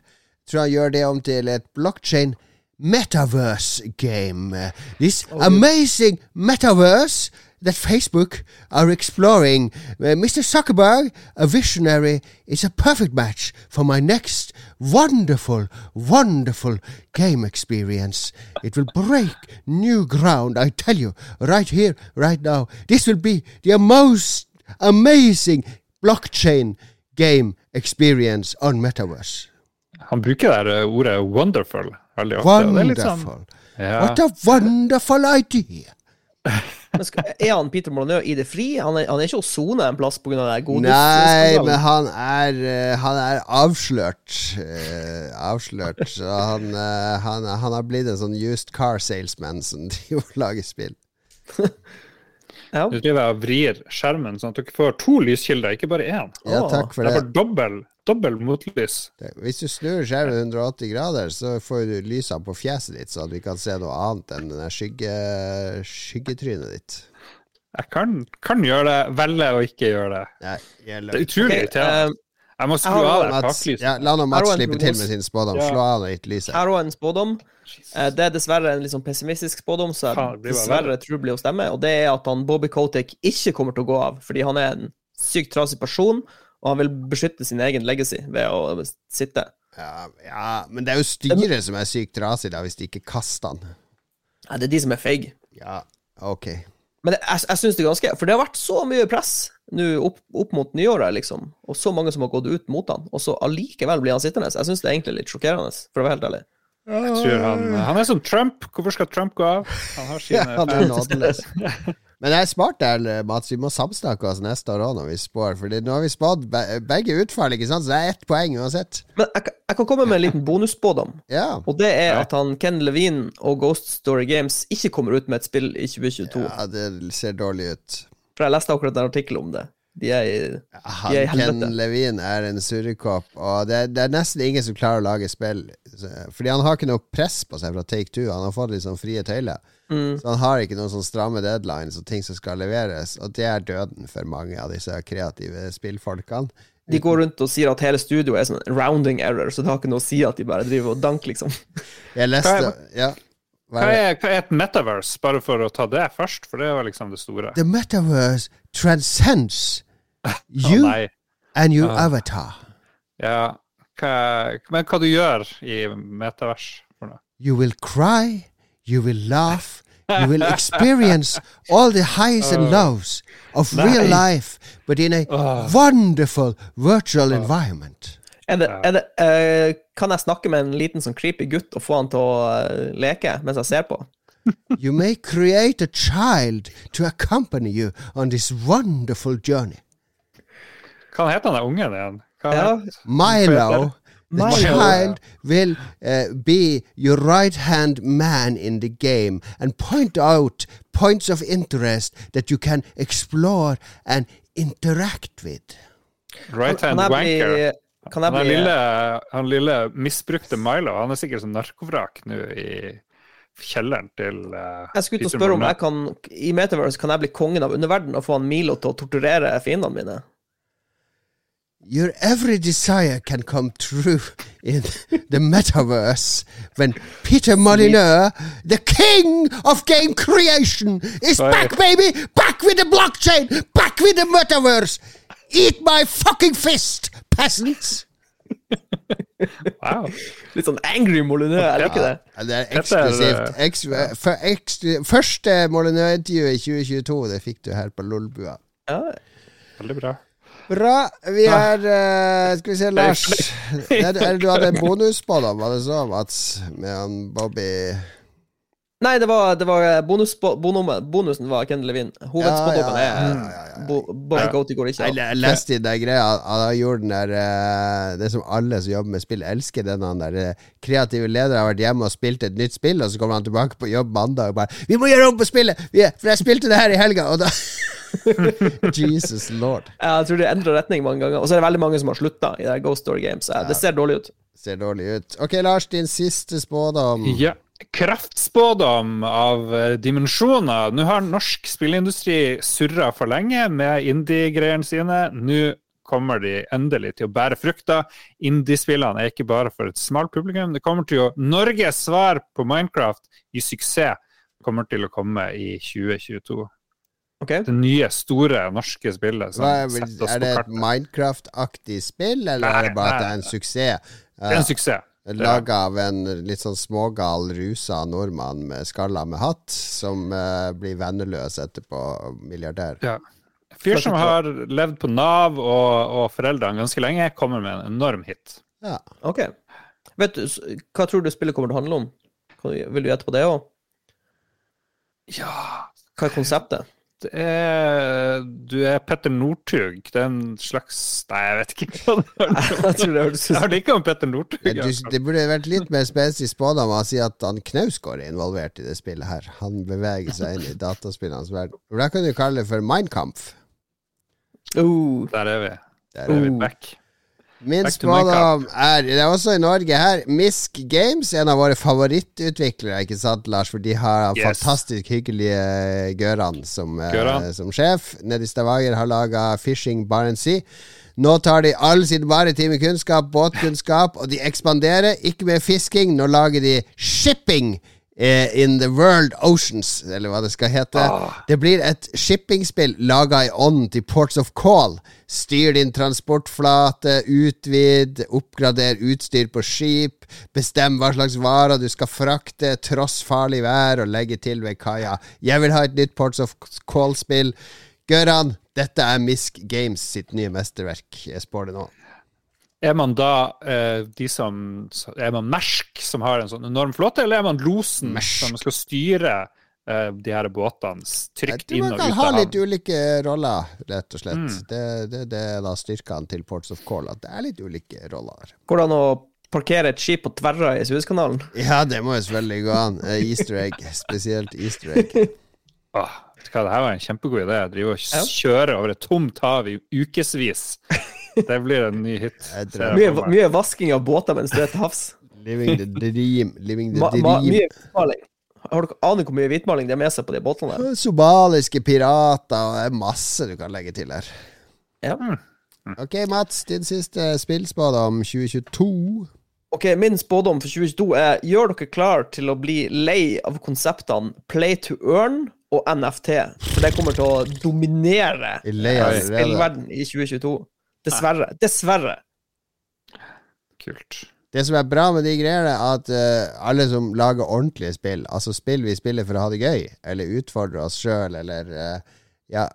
Tror han gjør det om til et blockchain metaverse game. This amazing metaverse that Facebook are exploring. Uh, Mr. Zuckerberg, a visionary, is a perfect match for my next wonderful, wonderful game experience. It will break new ground, I tell you, right here, right now. This will be the most amazing blockchain game experience on metaverse. Han bruker det eh, ordet 'wonderful' veldig ofte. er litt sånn- Wonderful. ja. What a wonderful idea. Men er han Peter Molyneux i det fri? Han er, han er ikke å sone en plass pga. godis? Nei, men han er eh, Han er avslørt. Uh, avslørt. Så han, uh, han, han har blitt en sånn used car salesman som driver og lager spill. Ja. Nå driver jeg og vrir skjermen sånn at dere får to lyskilder, ikke bare én. Ja, takk for Det dobbel, dobbel motlys. Hvis du snur skjermen 180 grader, så får du lysene på fjeset ditt, så at vi kan se noe annet enn denne skygge, skyggetrynet ditt. Jeg kan, kan gjøre det, velge å ikke gjøre det. Nei, Det er utrolig irriterende. eh, Jeg må skru av det Mats, taklyset. ja, la nå Mats slippe til med sin spådom. Ja. Slå av litt lyset. Her har en spådom. Eh, Det er dessverre en litt sånn pessimistisk spådom, så jeg dessverre verre. tror det blir å stemme. Og det er at han Bobby Kotick ikke kommer til å gå av, fordi han er en sykt trasig person, og han vil beskytte sin egen legacy ved å sitte. Ja, ja, men det er jo styret som er sykt trasig, da, hvis de ikke kaster han. Nei, det er de som er feige. Ja, ok. Men det, jeg, jeg synes det er ganske For det har vært så mye press nå opp, opp mot nyåret, liksom, og så mange som har gått ut mot han, og så allikevel blir han sittende. Jeg syns det er egentlig litt sjokkerende, for å være helt ærlig. Jeg tror han, han er som Trump. Hvorfor skal Trump gå av? Han har Ja, sine han er fans. nådeløs. Men det er smart der, Mats. Vi må samsnakke oss neste år òg når vi spår. For nå har vi spådd begge utfall, ikke sant? så det er ett poeng uansett. Men jeg, kan- jeg kan komme med en liten bonusspådom. Ja. Og det er at han Ken Levine og Ghost Story Games ikke kommer ut med et spill i 2022. ja, det ser dårlig ut. For jeg leste akkurat en artikkel om det. De er i Han, De er i Ken Levine er en surrekopp, og det, det er nesten ingen som klarer å lage spill. Fordi han har ikke noe press på seg fra Take Two. Han har fått litt sånn frie tøyler. Mm. Så han har ikke noen sånn stramme deadlines og ting som skal leveres, og det er døden for mange av disse kreative spillfolkene. De går rundt og sier at hele studioet er sånn rounding error, så det har ikke noe å si at de bare driver og dank, liksom. Jeg leste Ja. Hva er er, hva er et metaverse, bare for å ta det først? For det var liksom det store. The metaverse transcends you oh, and your uh, avatar. Ja. Hva, men hva du gjør i metavers for noe? You will cry, you will laugh, you will experience all the highs and lows of real life, but in a Ah. wonderful virtual environment. Er det, er det, uh, kan jeg snakke med en liten sånn creepy gutt og få han til å uh, leke mens jeg ser på? You may create a child to accompany you on this wonderful journey. Hva heter han der ungen igjen? Hva Ja, Milo, the Milo, child will uh, be your right hand man in the game and point out points of interest that you can explore and interact with. Right hand wanker. bli, Han lille, han lille misbrukte Milo, han er sikkert som narkovrak nå i kjelleren til uh, Jeg skulle til å spørre om jeg kan i Metaverse kan jeg bli kongen av underverdenen og få han Milo til å torturere fiendene mine. Your every desire can come true in the metaverse when Peter Molyneux, the king of game creation, is Sorry. back, baby! Back with the blockchain! Back with the metaverse! Eat my fucking fist, peasants! Wow. Litt sånn angry Molyneux, jeg liker det. Ja, det er er, eksklusivt. eh, Eks, for, eksklu- første Molyneux-intervju i 2022, det fikk du her på Lolbua. Ja. Veldig bra. Bra. Vi er uh, Skal vi se, Lars. Er, er, du hadde en bonus på, da? Var det så, Mats? Med han Bobby Nei, det var, det var bonus, bonum, bonusen var Ken Levin. Hovedspådommen Ja, ja, ja, er ja, ja, ja. Bo- Bobby Coty går ikke Jeg, jeg leste i den greia at Han gjorde den der eh, Det som alle som jobber med spill, elsker. Den han der eh, kreative leder har vært hjemme og spilt et nytt spill, og så kommer han tilbake på jobb mandag og bare 'Vi må gjøre om på spillet! Vi, for jeg spilte det her i helga!' Og da Jesus lord. Jeg tror de endrer retning mange ganger. Og så er det veldig mange som har slutta i det Ghost Story Games. Det ser dårlig ut. Ser dårlig ut. Ok, Lars, din siste spådom. Ja. Kraftspådom av eh, dimensjoner. Nå har norsk spillindustri surra for lenge med indie-greiene sine. Nå kommer de endelig til å bære frukter. Indie-spillene er ikke bare for et smalt publikum. Det kommer til å Norges svar på Minecraft i suksess kommer til å komme i 2022. Okay. Det nye, store norske spillet. Hva er, det et. Minecraft-aktig spill, eller er det bare at det er en suksess? Det er en suksess. Laga av en litt sånn smågal, rusa nordmann med skalla med hatt, som uh, blir venneløs etterpå, milliardær. Ja. Fyr som har levd på Nav og, og foreldrene ganske lenge, kommer med en enorm hit. Ja. Ok. Vet du, Hva tror du spillet kommer til å handle om? Vil du gjette på det òg? Ja Hva er konseptet? Det er, Du er Petter Northug. Det er en slags Nei, jeg vet ikke hva det er. Jeg har ikke om Petter Northug. Ja, det burde vært litt mer spesifisk spådom å si at han Knausgård er involvert i det spillet her. Han beveger seg inn i dataspillenes verden. Da kan du kalle det for Mindkampf. Uh, Der er vi. Der er er vi Oh. back. Min spådom er Det er også i Norge her. Misk Games, en av våre favorittutviklere, ikke sant, Lars? For de har Yes. fantastisk hyggelige Gøran som, eh, Gøran. som sjef. Nede i Stavanger har laga Fishing Barents Sea. Nå tar de all sin maritime kunnskap, båtkunnskap, og de ekspanderer. Ikke med fisking, nå lager de shipping in the world oceans, eller hva det skal hete. Det blir et shippingspill laga i ånden til Ports of Call. Styr din transportflate, utvid, oppgrader utstyr på skip, bestem hva slags varer du skal frakte tross farlig vær, og legge til ved kaia. Jeg vil ha et nytt Ports of Call-spill. Gøran, dette er Misk Games sitt nye mesterverk. Jeg spår det nå. Er man da eh, de som Er man Mersk, som har en sånn enorm flåte, eller er man losen Mersk. som skal styre eh, de her båtene trygt inn og ut av havn? man kan ha litt ulike roller, rett og slett. Mm. Det, det, det er da styrkene til Ports of Call, at det er litt ulike roller Hvordan Går det an å parkere et skip på tverra i Suezkanalen? Ja, det må jo selvfølgelig gå an. Eh, Easter egg, spesielt easter egg. Åh, vet du hva, det her var en kjempegod idé. Drive og Ja. kjøre over et tomt hav i ukevis. Det blir en ny hit. Mye, mye vasking av båter mens du er til havs. Living the dream. Living the Ma, ma, dream. mye hvitmaling. Har dere aner hvor mye hvitmaling det er med seg på de båtene der? Somaliske pirater, og det er masse du kan legge til her. Ja. Ok, Mats, din siste spillspådom 2022. Ok, Min spådom for 2022 er gjør dere klar til å bli lei av konseptene play to earn og NFT. For det kommer til å dominere er spillverden i 2022. Dessverre. Dessverre. Kult. Det som er bra med de greiene, er at uh, alle som lager ordentlige spill, altså spill vi spiller for å ha det gøy, eller utfordre oss sjøl, eller uh, ja,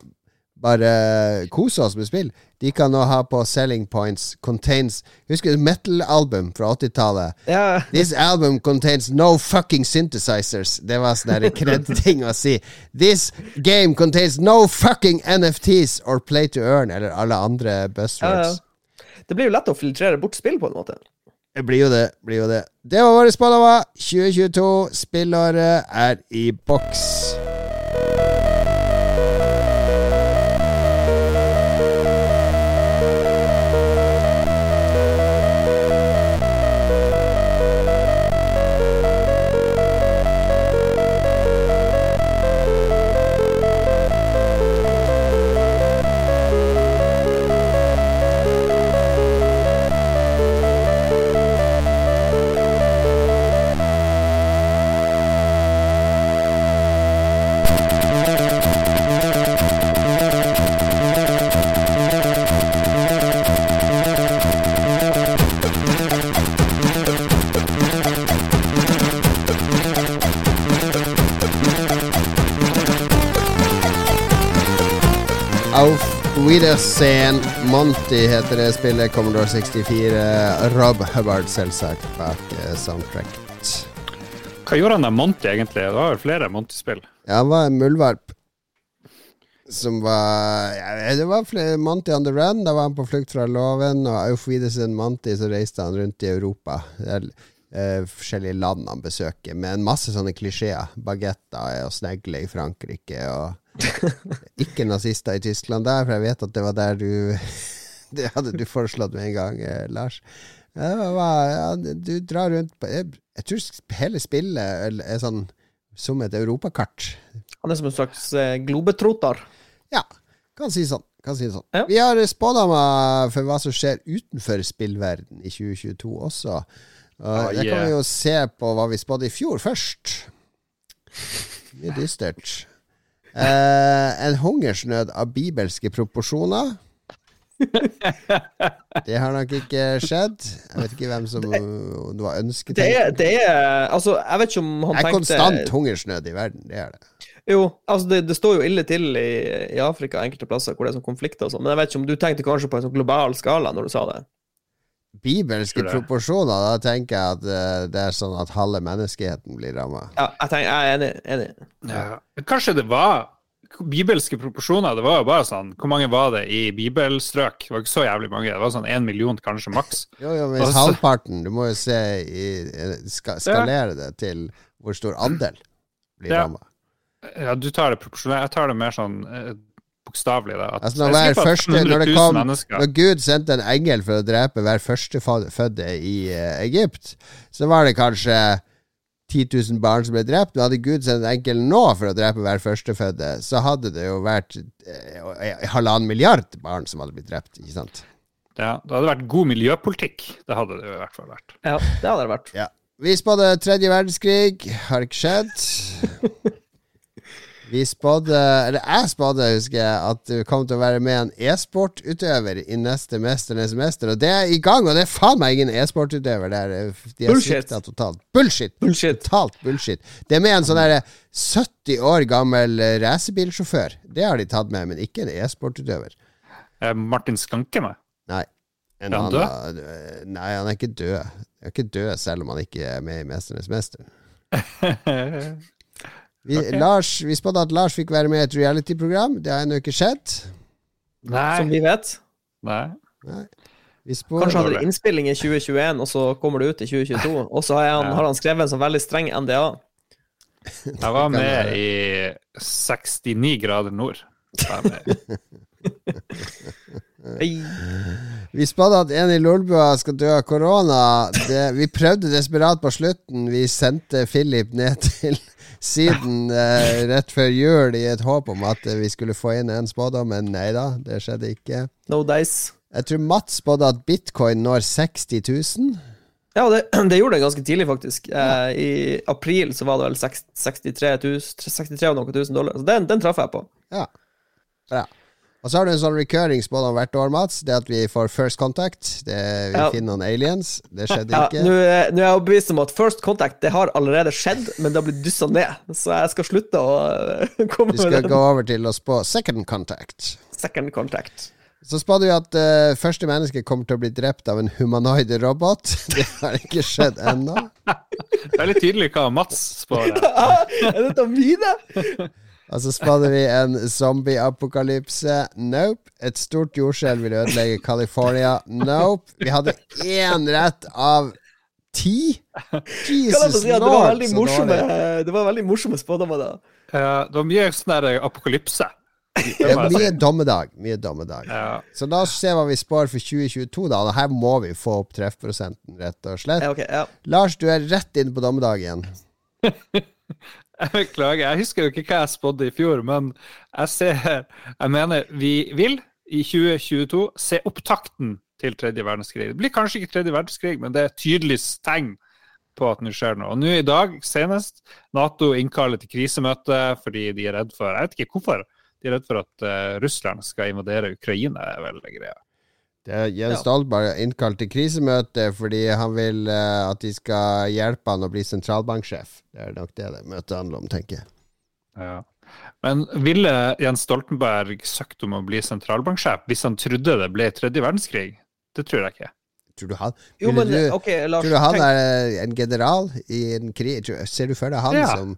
bare kose oss med spill, de kan nå ha på selling points contains Husker du metal-album fra 80-tallet? Ja. This album contains no fucking synthesizers. Det var sånn kred-ting å si. This game contains no fucking NFTs or play to earn, eller alle andre Ja, buzzwords. ja. Det blir jo lett å filtrere bort spill på en måte. Det blir jo det. blir jo det Det var våre spådommer. 2022. Spillåret er i boks. Wiedersehen. Monty heter det spillet. Commodore 64. Rob Hubbard, selvsagt, bak eh, soundtracket. Hva gjorde han der Monty, egentlig? Det var flere Monty-spill? Ja, han var en muldvarp. Som var ja, Det var flere Monty on the run. Da var han på flukt fra loven. Og Auf Wiedersehen Monty, så reiste han rundt i Europa. Det er eh, forskjellige land han besøker, med en masse sånne klisjeer. Bagetter og snegle i Frankrike og Ikke nazister i Tyskland der, for jeg vet at det var der du Det hadde du foreslått med en gang, eh, Lars. Ja, ja, du drar rundt på jeg, jeg tror hele spillet er, sånn som et europakart. Han er som en slags eh, globetroter? Ja, kan si sånn. Kan si sånn. Ja. Vi har spådommer for hva som skjer utenfor spillverden i 2022 også. Og Ah, det kan vi jo se på hva vi spådde i fjor først. Mye dystert. Eh, en hungersnød av bibelske proporsjoner. Det har nok ikke skjedd. Jeg vet ikke hvem som det var Det er, det er Altså, jeg vet ikke om han Det er tenkte konstant hungersnød i verden. Det er det. Jo, altså det, det står jo ille til i, i Afrika enkelte plasser hvor det er sånn konflikter og sånn, men jeg vet ikke om du tenkte kanskje på en sånn global skala når du sa det? Bibelske proporsjoner, da tenker jeg at eh, det er sånn at halve menneskeheten blir ramma. Ja, jeg, tenker, jeg er enig. enig. Ja. Kanskje det var bibelske proporsjoner. Det var jo bare sånn Hvor mange var det i bibelstrøk? Det var ikke så jævlig mange. Det var sånn én million, kanskje maks. Jo, jo, men halvparten Du må jo se i eh, ska, Skalere det til hvor stor andel blir Ja. ramma. Ja, du tar det proporsjonelt. Jeg tar det mer sånn eh, bokstavelig. da. At Altså, når hver første- når det kom- mennesker- Når Gud sendte en engel for å drepe hver førstefødte i uh, Egypt, så var det kanskje 10 000 barn som ble drept. Men hadde Gud sendt en engel nå for å drepe hver førstefødte, så hadde det jo vært eh, halvannen milliard barn som hadde blitt drept. Ikke sant? Ja, det hadde vært god miljøpolitikk. Det hadde det i hvert fall vært. Ja, det hadde det vært. Ja. Vi spådde tredje verdenskrig. Har ikke skjedd. Vi spådde, eller jeg spådde, husker jeg, at du kom til å være med en e-sportutøver i neste Mesternes mester. Og det er i gang, og det er faen meg ingen e-sportutøver der. De har Bullshit. totalt. Bullshit! Bullshit. Totalt bullshit. Det er med en sånn derre 70 år gammel eh, racerbilsjåfør. Det har de tatt med, men ikke en e-sportutøver. Er Martin Skanke med? Nei. En Er han annen- død? Nei, han er ikke død. Han er ikke død selv om han ikke er med i Mesternes mester. Vi, okay. Lars, vi spådde at Lars fikk være med i et reality-program. Det har ennå ikke skjedd. Nei. Som vi vet. Nei. Vi spår Kanskje hadde dårlig. det innspilling i 2021, og så kommer det ut i 2022. Og så har han, har han skrevet en sånn veldig streng NDA. Jeg var med i 69 grader nord. Vi spådde at en i Lolbua skal dø av korona. Vi prøvde desperat på slutten. Vi sendte Philip ned til Syden eh, rett før jul i et håp om at eh, vi skulle få inn en spådom, men nei da, det skjedde ikke. No dice. Jeg tror Mats spådde at bitcoin når 60 000. Ja, det, det gjorde det ganske tidlig, faktisk. Eh, I april så var det vel 6- 63 000, 63 og noe tusen dollar. Så den, den traff jeg på. Ja. Bra. Og så har du en sånn recurring spådom hvert år, Mats. Det at vi får first contact. Det, vi Ja. finner noen aliens. Det skjedde Ja, ikke. Nå er nå er jeg overbevist om at First Contact det har allerede skjedd, men det har blitt dyssa ned. Så jeg skal slutte å komme med det. Vi skal gå over til å spå second contact. Second Contact. Så spådde vi at uh, første menneske kommer til å bli drept av en humanoid robot. Det har ikke skjedd ennå. Veldig tydelig hva Mats spår. er dette mine? Og så spådde vi en zombie-apokalypse. Nope. Et stort jordskjelv vil ødelegge California. Nope. Vi hadde én rett av ti. Jesus si det var veldig morsomme, det var veldig morsomme spådommer, da. Ja, det var mye sånn der apokalypse. Det er mye dommedag. Mye dommedag. Ja. Så la oss se hva vi spår for 2022, da. Og her må vi få opp treffprosenten, rett og slett. Ja, okay, ja. Lars, du er rett inn på dommedag igjen. Jeg beklager, jeg husker jo ikke hva jeg spådde i fjor, men jeg ser Jeg mener, vi vil i 2022 se opptakten til tredje verdenskrig. Det blir kanskje ikke tredje verdenskrig, men det er et tydelig tegn på at nå skjer noe. Og nå i dag, senest, Nato innkaller til krisemøte fordi de er redd for Jeg vet ikke hvorfor. De er redd for at eh, Russland skal invadere Ukraina, er vel greia. Er Jens Ja. Stoltenberg innkalt til krisemøte fordi han vil uh, at de skal hjelpe han å bli sentralbanksjef. Det er nok det det møtet handler om, tenker jeg. Ja. Men ville Jens Stoltenberg søkt om å bli sentralbanksjef hvis han trodde det ble tredje verdenskrig? Det tror jeg ikke. Tror du han, Jo, men du, ok, Lars. tror du han tenk- er eh, en general i en krig? Ser du for deg han Ja. som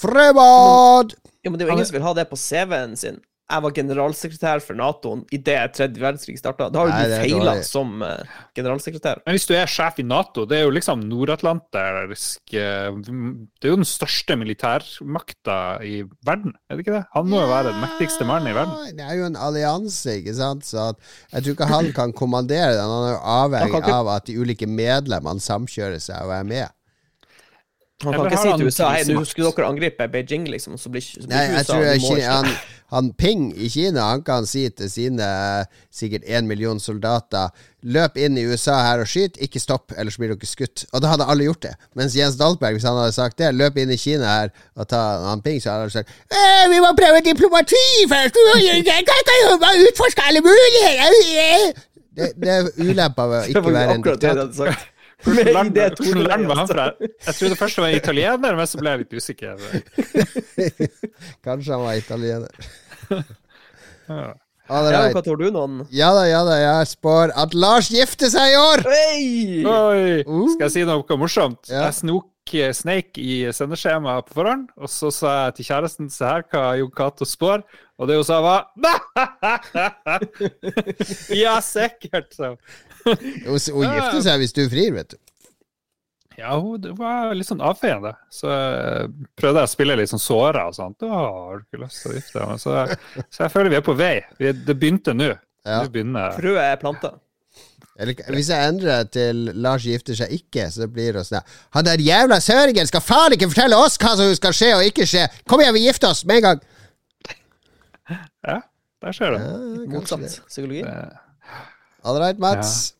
Fremad! Jo, men det er jo ingen som vil ha det på CV-en sin. Jeg var generalsekretær for Nato idet tredje verdenskrig starta. Da har jo du det feila som uh, generalsekretær. Men hvis du er sjef i Nato, det er jo liksom nordatlantisk eh, Det er jo den største militærmakta i verden, er det ikke det? Han må jo være den mektigste mannen i verden. Det er jo en allianse, ikke sant. Så at jeg tror ikke han kan kommandere den. Han er jo Han avhengig ikke- av at de ulike medlemmene samkjører seg og er med. Han kan ikke si til USA hei, nå skulle dere angripe Beijing, liksom. Så blir, så blir Nei, USA jeg tror jeg, Kina, han, han Ping i Kina Han kan si til sine sikkert én million soldater Løp inn i USA her og skyt, ikke stopp, ellers blir dere skutt. Og da hadde alle gjort det. Mens Jens Dahlberg, hvis han hadde sagt det, løp inn i Kina her og ta han Ping, så hadde han sagt «Eh, Vi må prøve diplomati først! Jeg kan jo utforske alle muligheter! Det, det er ulempa ved å ikke være en diktator. Hvilket land var han fra? Jeg trodde først det var en italiener, men så ble jeg litt usikker. Kanskje han var italiener. Ja. All Ja, hva tror du, noen? Ja da, ja da, jeg spår at Lars gifter seg i år! Hey! Oi! Uh. Skal jeg si noe morsomt? Ja. Jeg snok sneik i sendeskjemaet på forhånd, og så sa jeg til kjæresten se her hva Jon Cato spår, og det hun sa var Ja, sikkert, sa hun. Hun, gifter seg hvis du frir, vet du. Ja, hun var litt sånn avfeiende. Så jeg prøvde jeg å spille litt sånn såra og sånt. Å, har du ikke lyst til å gifte deg? Så, så jeg føler vi er på vei. Det begynte nå. Ja. Nå begynner Frøet er planta. Eller, hvis jeg endrer det til Lars gifter seg ikke, så blir det sånn Han der jævla søringen skal faen ikke fortelle oss hva som skal skje og ikke skje! Kom igjen, vi gifter oss med en gang! Ja, der skjer det. Ja, det. Motsatt psykologi. All right, Mats.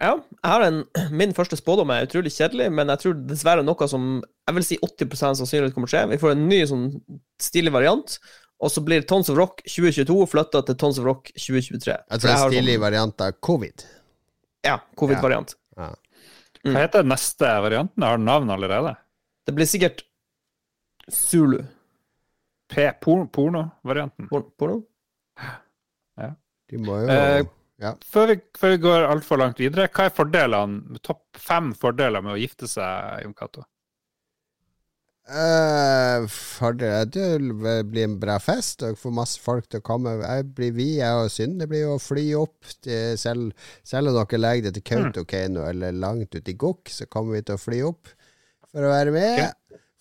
Ja, jeg har en, min første spådom er utrolig kjedelig, men jeg tror dessverre noe som jeg vil si 80% sannsynligvis kommer til å skje. Vi får en ny sånn stilig variant, og så blir Tons of Rock 2022 flytta til Tons of Rock 2023. Altså For jeg en har stilig sånn- variant av covid. Ja, covid-variant. Ja. Hva heter neste varianten? Har den navn allerede. Det blir sikkert Zulu. P-porno-varianten. Porno? Porno? De må jo Eh, Ja. Før vi, før vi går altfor langt videre, hva er fordelene, topp fem fordeler med å gifte seg, Jon Cato? Uh, Det blir en bra fest, og får masse folk til å komme. Jeg blir vi, jeg og Synne, blir jo å fly opp til, selv, selv om dere legger det til Kautokeino eller langt ut i Gokk, så kommer vi til å fly opp for å være med.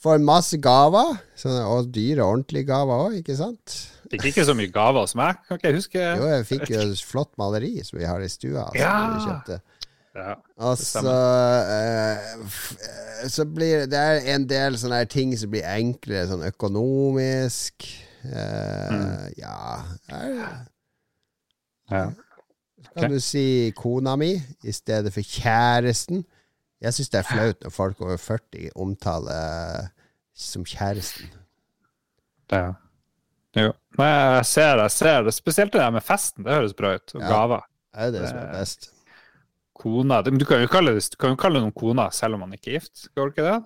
Får masse gaver, sånne, og dyre, ordentlige gaver òg, ikke sant? Fikk ikke så mye gaver som meg, kan ikke jeg huske. Jo, jeg fikk jo et flott maleri som vi har i stua. Altså, Ja. Ja. Og så uh, Så blir det er en del sånne ting som blir enklere sånn økonomisk. Eh, Ja er, Ja. Kan du si kona mi i stedet for kjæresten? Jeg syns det er flaut når folk over 40 omtaler som kjæresten. ja. Jo. Nei, jeg ser, jeg ser det. Spesielt det der med festen, det høres bra ut. Og Ja. gaver. Det er det som er best. Kona Men du kan jo kalle, det, du kan jo kalle noen kona selv om man ikke er gift. Skal du ikke det?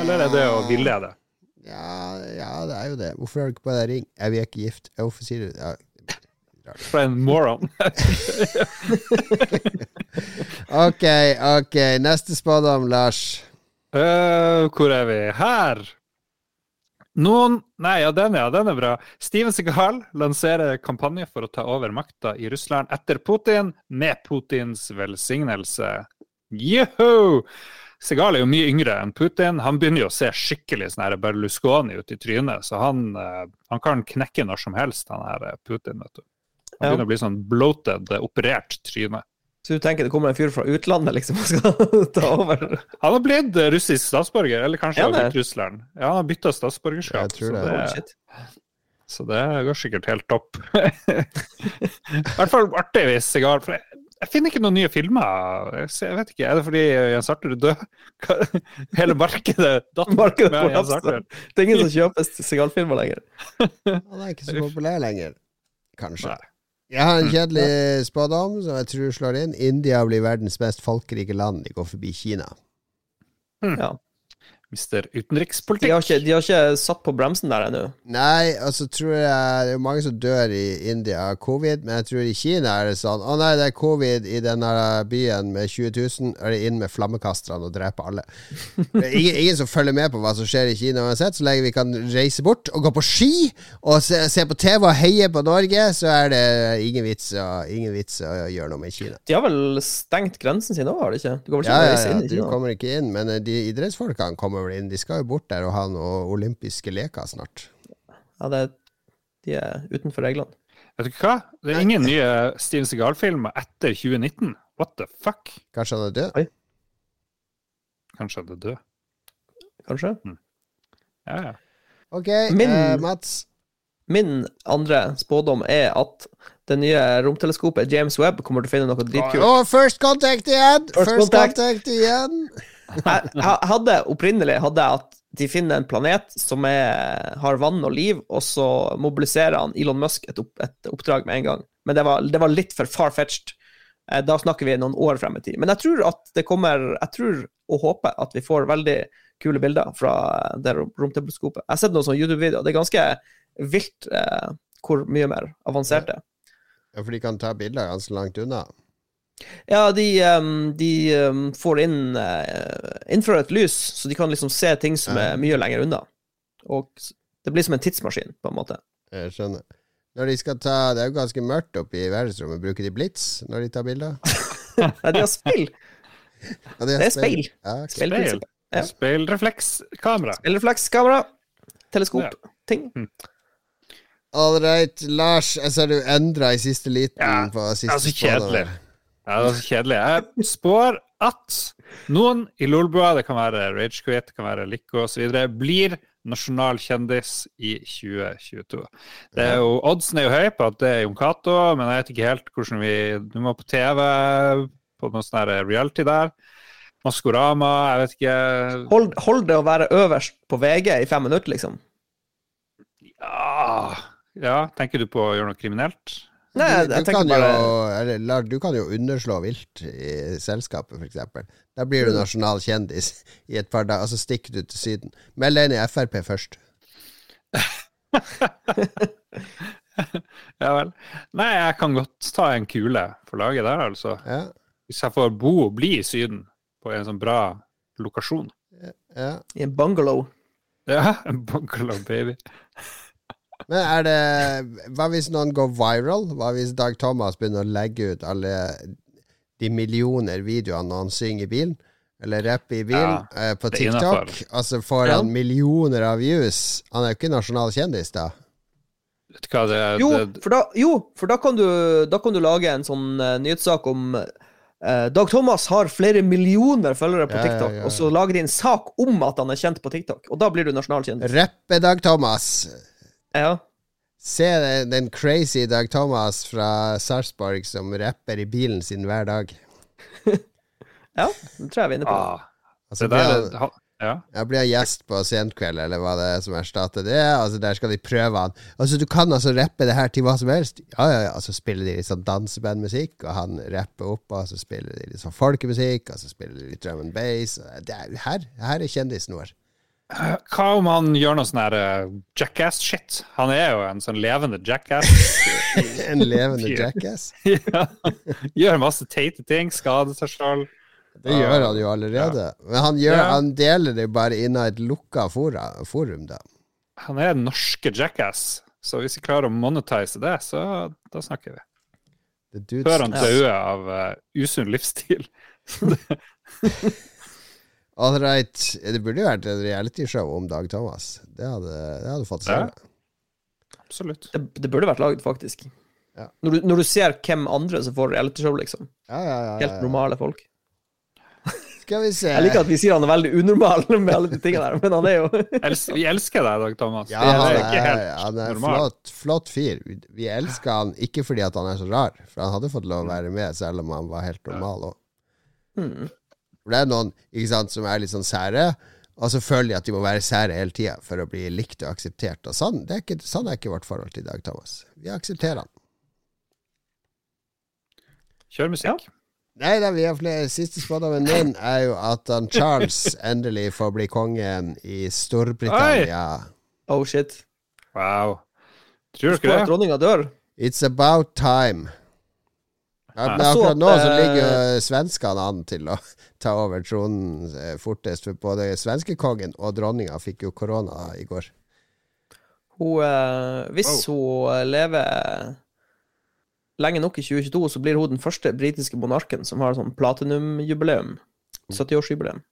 Eller er det å villede? Ja, ja, det er jo det. Hvorfor har du ikke på deg ring? Jeg vi er ikke gift. Ja, hvorfor sier du det? Ja. For en moron. Ok, ok. Neste spådom, Lars. Uh, hvor er vi? Her! Noen Nei, ja, den, ja, den er bra. Steven Segal lanserer kampanje for å ta over makta i Russland etter Putin, med Putins velsignelse. Juhu! Segal er jo mye yngre enn Putin. Han begynner jo å se skikkelig sånn her Berlusconi ut i trynet, så han, eh, han kan knekke når som helst, han her eh, Putin, vet du. Han Ja. begynner å bli sånn bloated, eh, operert tryne. Så du tenker det kommer en fyr fra utlandet liksom og skal ta over? Han har blitt eh, russisk statsborger, eller kanskje Ja, har blitt Russland. Ja, han har bytta statsborgerskap. Jeg tror så det. det, Oh, så det går sikkert helt topp. I hvert fall artig hvis sigar. For jeg, jeg finner ikke noen nye filmer. Jeg, jeg vet ikke, Er det fordi Jens Arthur er død? Hele markedet datt Markedet med Jens. Arthur. Det er ingen som kjøper sigarfilmer lenger. Han er ikke så populær lenger. Kanskje. Nei. Jeg har en kjedelig spådom som jeg tror slår inn. India blir verdens mest folkerike land. De går forbi Kina. Ja. Mister De utenrikspolitikk. har, ikke, de har ikke satt på bremsen der ennå. Nei, altså tror jeg Det er mange som dør i India av covid, men jeg tror i Kina er det sånn Å nei, det er covid i denne byen med 20 000, er det inn med flammekasterne og drepe alle. Det er ingen, ingen som følger med på hva som skjer i Kina uansett. Så lenge vi kan reise bort og gå på ski og se, se på TV og heie på Norge, så er det ingen vits, å, ingen vits å gjøre noe med Kina. De har vel stengt grensen sin òg, har de ikke? Du ikke Ja, ja, ja, inn i du Kina? kommer ikke inn, men de idrettsfolkene kommer vel inn. De skal jo bort der og ha noen olympiske leker snart. Ja, det, de er utenfor reglene. Vet du hva? Det er ingen nye Steven Segal-filmer etter 2019. What the fuck? Kanskje han er død? Kanskje han er død. Kanskje? Ja, ja. Ok, Min- eh, Mats. Min andre spådom er at det nye romteleskopet James Webb kommer til å finne noe dritkult. dritkult. first contact igjen! First First, contact. contact. igjen! Jeg hadde opprinnelig hadde jeg at de finner en planet som er, har vann og liv, og så mobiliserer han Elon Musk et, opp, et oppdrag med en gang. Men det var, det var litt for far-fetched. Eh, Da snakker vi noen år frem i tid. Men jeg tror at det kommer Jeg tror og håper at vi får veldig kule bilder fra det rom- romteleskopet. Jeg har sett noen sånne YouTube-videoer. Det er ganske vilt eh, hvor mye mer avansert det er. Ja, for de kan ta bilder ganske langt unna. Ja, de, um, de um, får inn uh, infrarødt lys, så de kan liksom se ting som er mye lenger unna. Og det blir som en tidsmaskin, på en måte. Jeg skjønner. Når de skal ta Det er jo ganske mørkt oppe i verdensrommet. Bruker de blits når de tar bilder? Nei, de har speil. Ja, de har Det er speil. Ja, ok. Speilprinsippet. Ja. Speilreflekskamera. Speilreflekskamera. Teleskop. Ting. All right, Lars, jeg ser du endra i siste liten Ja, på siste det er så kjedelig. her. Ja, det er så kjedelig. Jeg spår at noen i Lolbua, det kan være Ragequit, det kan være Lico osv., blir nasjonal kjendis i 2022. Det er jo, Oddsen er jo høy på at det er Jon Cato, men jeg vet ikke helt hvordan vi Du må på TV, på noe sånn reality der. Maskorama, jeg vet ikke Hold, hold det å være øverst på VG i fem minutter, liksom. ja, ja, tenker du på å gjøre noe kriminelt? Nei, jeg, jeg du, kan bare jo, eller, du kan jo underslå vilt i selskapet, f.eks. Da blir du Mm. nasjonal kjendis i et par dager, og så stikker du til Syden. Meld deg inn i Frp først. Ja vel. Nei, jeg kan godt ta en kule for laget der, altså. Ja, Hvis jeg får bo og bli i Syden, på en sånn bra lokasjon. ja. i en bungalow. Ja, en bungalow, baby. Men er det Hva hvis noen går viral? Hva hvis Dag Thomas begynner å legge ut alle de millioner videoene når han synger i bilen? Eller rapper i bilen ja, på er TikTok, Altså får Ja. han millioner av views? Han er jo ikke nasjonal kjendis, da. Vet du hva det er? Jo, for da, jo, for da, kan, du, da kan du lage en sånn uh, nyhetssak om uh, Dag Thomas har flere millioner følgere på Ja, ja, TikTok, ja. og så lager de en sak om at han er kjent på TikTok, og da blir du nasjonal kjendis. Rappe Dag Thomas. Ja. Se den, den crazy Dag Thomas fra Sarpsborg som rapper i bilen sin hver dag. ja, det tror jeg vi er inne på. ah, Altså, det blir han, Ja. jeg blir han gjest på Senkveld, eller hva det er som erstatter det. Altså Der skal de prøve han. Altså Du kan altså rappe det her til hva som helst. Ja, ja, ja. Og så spiller de litt sånn dansebandmusikk, og han rapper opp, og så spiller de litt sånn folkemusikk, og så spiller de litt drum and bass. Det er, her, her er kjendisen vår. Hva om han gjør noe sånn her eh, jackass-shit? Han er jo en sånn levende jackass. En levende jackass. ja. Gjør masse teite ting, skader seg sjøl. Det gjør han jo allerede. Men han, gjør, Ja. han deler det bare innen et lukka fora, forum, da. Han er den norske jackass, så hvis vi klarer å monetize det, så da snakker vi. Før han Ja. dauer av uh, usunn livsstil. All right. Det burde jo vært et realityshow om Dag Thomas. Det hadde, det hadde fått Ja. seg. Absolutt. Det, det burde vært lagd, faktisk. Ja. Når, du, når du ser hvem andre som får realityshow, liksom. Ja, ja, ja, Helt ja. normale folk. Skal vi se. Jeg liker at vi sier han er veldig unormal med alle de tingene der, men han er jo vi elsker deg, Dag Thomas. Ja, han er ikke helt han er normal. flott, flott fyr. Vi- elsker han ikke fordi at han er så rar, for han hadde fått lov å være med selv om han var helt normal òg. For det er noen ikke sant, som er litt sånn sære, og så føler de at de må være sære hele tida for å bli likt og akseptert. Og sånn, det er ikke, sånn er ikke vårt forhold til Dag Thomas. Vi aksepterer han. Kjør musikk. Nei da, vi har flere. Siste spådommen min er jo at han Charles endelig får bli kongen i Storbritannia. Oh shit. Wow. Tror du ikke det? dronninga dør. It's about time. Ja, men Jeg akkurat nå så eh, ligger jo svenskene an til å ta over tronen eh, fortest. For både svenskekongen og dronninga fikk jo korona i går. Hun, eh, hvis hun lever lenge nok i 2022, så blir hun den første britiske monarken som har sånn platinumjubileum. 70-årsjubileum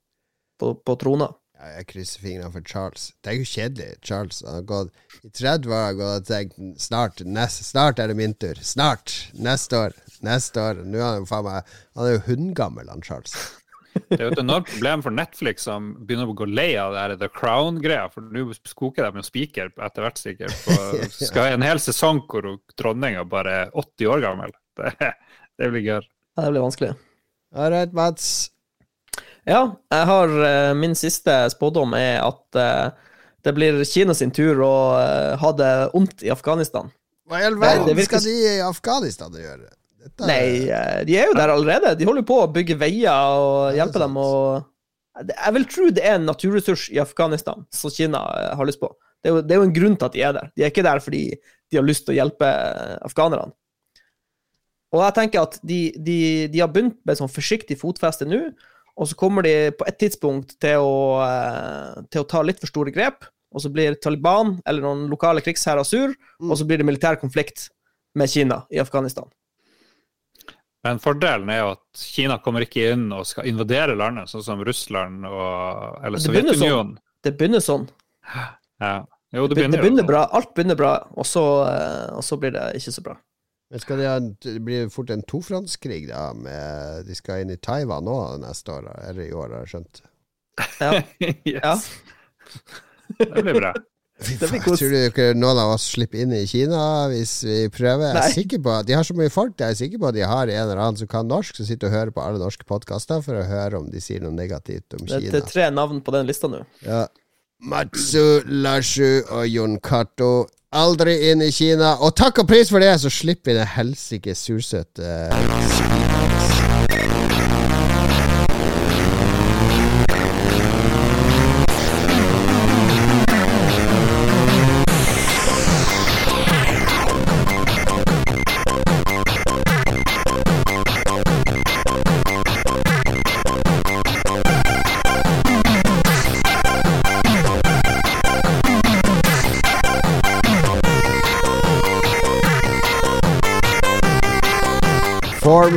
på, på trona. Ja, jeg krysser fingrene for Charles. Det er jo kjedelig. Charles han har gått I 30 år og tenkt snart, nest, snart er det min tur. Snart! Neste år. Neste år. Nå er han jo faen meg Han er jo hundgammel, han Charles. Det er jo et enormt problem for Netflix, som begynner å gå lei av det her The Crown-greia. For nå skoker de med spiker etter hvert, sikkert. Og skal ha en hel sesong hvor dronninga bare er 80 år gammel. Det, det blir gøy. Ja, det blir vanskelig. All right, Mats. Ja, jeg har eh, min siste spådom er at uh, det blir Kina sin tur å uh, ha det vondt i Afghanistan. Hva i all verden virker- skal de i Afghanistan gjøre? Dette Nei, eh, de er jo der allerede. De holder jo på å bygge veier og hjelpe dem å Jeg vil tro det er en naturressurs i Afghanistan som Kina eh, har lyst på. Det er, jo, det er jo en grunn til at de er der. De er ikke der fordi de har lyst til å hjelpe eh, afghanerne. Og jeg tenker at de, de, de har begynt med sånn forsiktig fotfeste nå, og så kommer de på et tidspunkt til å, til å ta litt for store grep, og så blir Taliban eller noen lokale krigsherrer sur, og så blir det militær konflikt med Kina i Afghanistan. Men fordelen er jo at Kina kommer ikke inn og skal invadere landet, sånn som Russland og eller Det begynner sånn. Sovjetunionen. Det begynner sånn. Ja. Jo, det Det begynner, begynner jo. bra. Alt begynner bra, og så, eh, og så blir det ikke så bra. Men skal de ha, det blir fort en tofrontskrig, da? Med, de skal inn i Taiwan nå neste år, eller i år, har jeg skjønt. Ja. yes. Ja. Det blir bra. Kos. tror du ikke noen av oss slipper inn i Kina hvis vi prøver? Jeg er sikker på De har så mye folk der, jeg er sikker på at de har en eller annen som kan norsk, som sitter og hører på alle norske podkaster for å høre om de sier noe negativt om Det, det er tre navn på den lista nå. Ja. Matsu, Lashu og Jon Cato. Aldri inn i Kina. Og takk og pris for det, så slipper vi det helsike sursøte uh,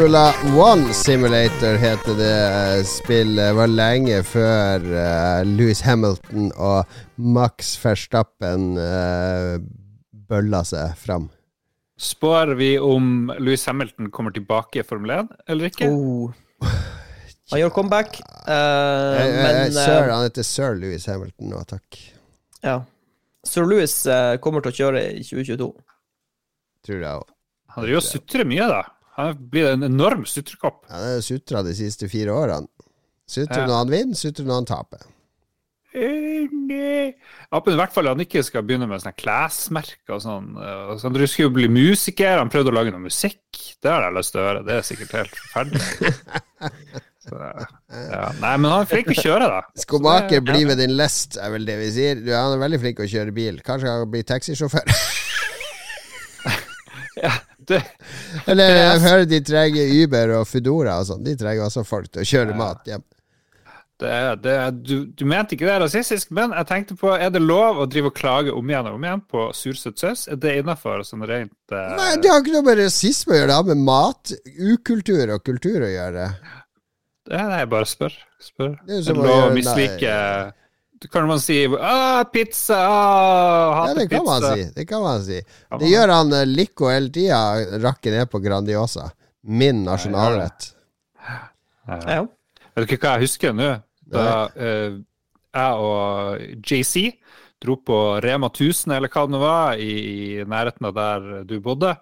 Formula One Simulator heter det spillet. Var lenge før uh, Louis Hamilton og Max Verstappen uh, bølla seg fram. Spår vi om Louis Hamilton kommer tilbake i Formel 1, eller ikke? Oh. Han gjør comeback, eh, jeg, jeg, men sir, eh, han heter sir Louis Hamilton nå, takk. ja. Sir Louis eh, kommer til å kjøre i 2022. Tror jeg òg. Han driver og sutrer mye, da. Han blir en enorm sutrekopp. Han har sutra de siste fire årene. Sutrer Ja. når han vinner, sutrer når han taper. Eh. Ja, men I hvert fall han ikke skal begynne med sånne klesmerker og sånn. eh, han tror jo skulle bli musiker, han prøvde å lage noe musikk. Det har jeg lyst til å høre. Det er sikkert helt forferdelig. Ja. Nei, men han er flink til å kjøre, da. Skomaker, bli ved din lest, er vel det vi sier. Du, han er veldig flink til å kjøre bil. Kanskje han blir taxisjåfør. Ja, det, Eller jeg hører de trenger Uber og Foodora og sånn. De trenger også folk til å kjøre mat hjem. det, det, du, du mente ikke det er rasistisk, men jeg tenkte på, er det lov å drive og klage om igjen og om igjen på sursøt saus? Er det innafor sånn rent uh... Nei, det har ikke noe med rasisme å gjøre. Det har med mat, ukultur og kultur å gjøre. det, er det jeg bare spør. spør. Det er Er det lov å mislike mislike Kan man si ah, pizza, ah, Ja, det kan man si. Det kan man si. Det gjør han eh, Lico hele tida. Rakker ned på Grandiosa. Min nasjonalrett. Ja. Ja. Vet du ikke hva jeg husker nå? Da eh, jeg og JC dro på Rema 1000, eller hva det var, i, nærheten av der du bodde.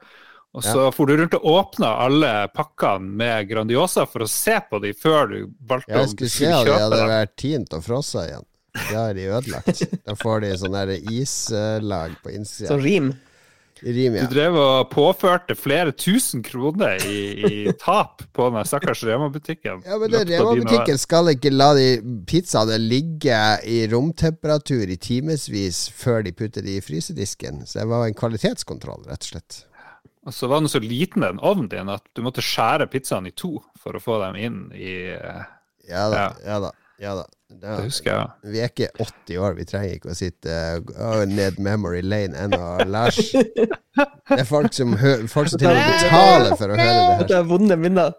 Og så for du rundt og åpna alle pakkene med Grandiosa for å se på de før du valgte Jeg om du skulle se om de hadde vært tint og frossa igjen. Det har de ødelagt. Da får de sånn der islag på innsida. Så rim. Rim, ja. Du drev og påførte flere tusen kroner i, i tap på den stakkars Rema-butikken. Ja, men. Rema-butikken skal ikke la de pizzaene ligge i romtemperatur i timevis før de putter de i frysedisken. Så det var en kvalitetskontroll, rett og slett. Og så var den så liten, den ovnen din, at du måtte skjære pizzaen i to for å få dem inn i eh, Ja da, Ja. ja da. Ja da. Det Ja. husker jeg. Vi er ikke 80 år, vi trenger ikke å sitte uh, ned memory lane ennå, Lars. Det er folk som, hø folk som til og med betaler for å høre det her. Det er vonde minner.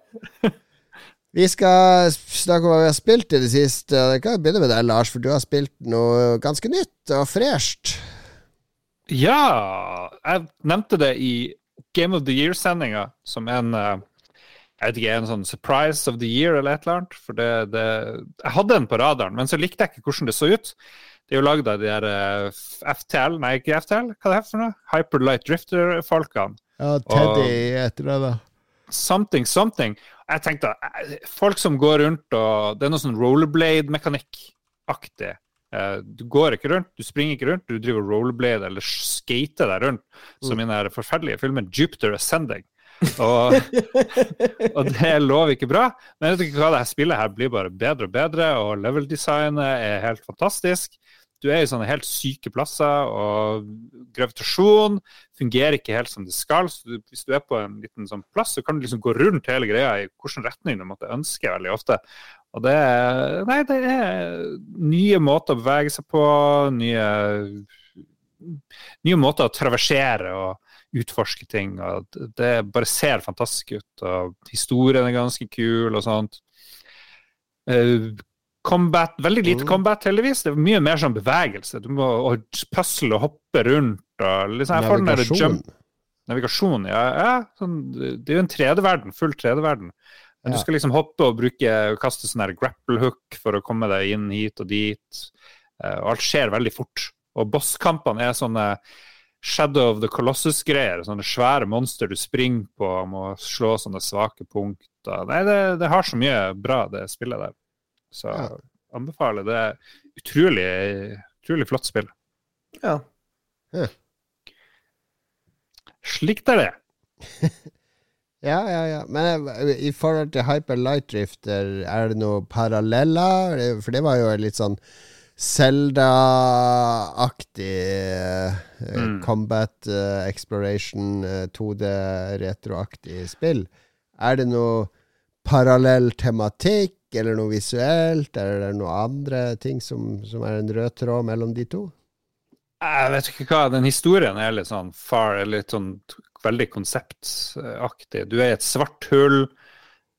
Vi skal snakke om hva vi har spilt i det siste. Jeg kan begynne med deg, Lars, for du har spilt noe ganske nytt og fresht. Ja! Jeg nevnte det i Game of the Year-sendinga som en eh, jeg vet ikke, en sånn surprise of the year eller et eller annet. For det, det, jeg hadde den på radaren, men så likte jeg ikke hvordan det så ut. Det er jo lagd av de der eh, FTL, nei ikke FTL, hva er det for noe? Hyperlight Drifter-folkene. Ja, Teddy etter det, da. Something, something. Jeg tenkte, eh, folk som går rundt og Det er noe sånn rollerblade-mekanikk-aktig. Eh, Du går ikke rundt, du springer ikke rundt, du driver rollerblade eller skater deg rundt, som i den forferdelige filmen Jupiter Ascending. Og, og det lover ikke bra. Men jeg vet ikke hva det her spillet her blir bare bedre og bedre, og level-designet er helt fantastisk. Du er i sånne helt syke plasser, og gravitasjon fungerer ikke helt som det skal. Så du, hvis du er på en liten sånn plass, så kan du liksom gå rundt hele greia i hvilken retning du måtte ønske veldig ofte. Og det er, nei, det er nye måter å bevege seg på, nye, nye måter å traversere og utforske ting. og det- bare ser fantastisk ut. og Historien er ganske kul og sånt. Eh, combat, Veldig lite Mm. combat, heldigvis. Det er mye mer sånn bevegelse. Du må og pusle og hoppe rundt. og liksom, jeg får den der jump Navigasjon, ja. ja sånn, det er jo en 3D-verden, full 3D-verden. Men Ja. Du skal liksom hoppe og bruke kaste sånn her grapple hook for å komme deg inn hit og dit. Eh, og alt skjer veldig fort. Og bosskampene er sånne Shadow of the Colossus-greier. Sånne svære monster du springer på og må slå sånne svake punkter. Nei, det, det har så mye bra, det spillet der. Så Ja. anbefaler. Det er utrolig, utrolig flott spill. Ja. Slikt er det. Ja, ja, ja. Men eh, i forhold til Hyper Light Drifter, er det noe paralleller? For det var jo litt sånn Zelda-aktig eh, Mm. combat eh, exploration, eh, 2D-retroaktig spill. Er det noe parallell tematikk, eller noe visuelt, eller er det noe andre ting som, som er en rød tråd mellom de to? Jeg vet ikke hva, den historien er litt sånn far, litt sånn veldig konseptaktig. Du er i et svart hull.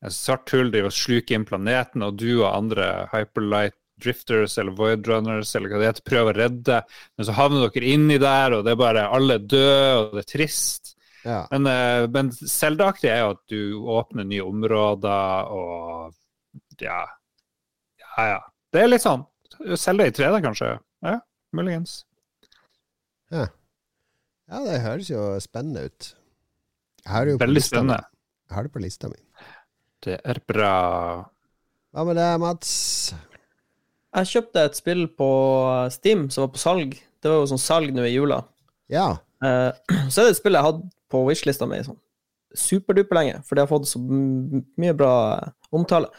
Et svart hull driver og sluker inn planeten, og du og andre hyperlight drifters eller void runners eller hva det heter, prøver å redde, men så havner dere inni der, og det er bare alle døde, og det er trist. Ja. Men, eh, men Zelda-aktig er jo at du åpner nye områder, og ja Ja, ja. Det er litt sånn. Zelda i 3D, kanskje. Ja, muligens. ja, det høres jo spennende ut. Jeg har det jo Veldig spennende. Jeg har det på lista mi. Det er bra. Hva med deg, Mats? Jeg kjøpte et spill på Steam som var på salg. Det var jo sånn salg nå i jula. Ja. Uh, så er det et spill jeg hadde på wishlista mi sånn superduper lenge, for det har fått så mye bra omtale.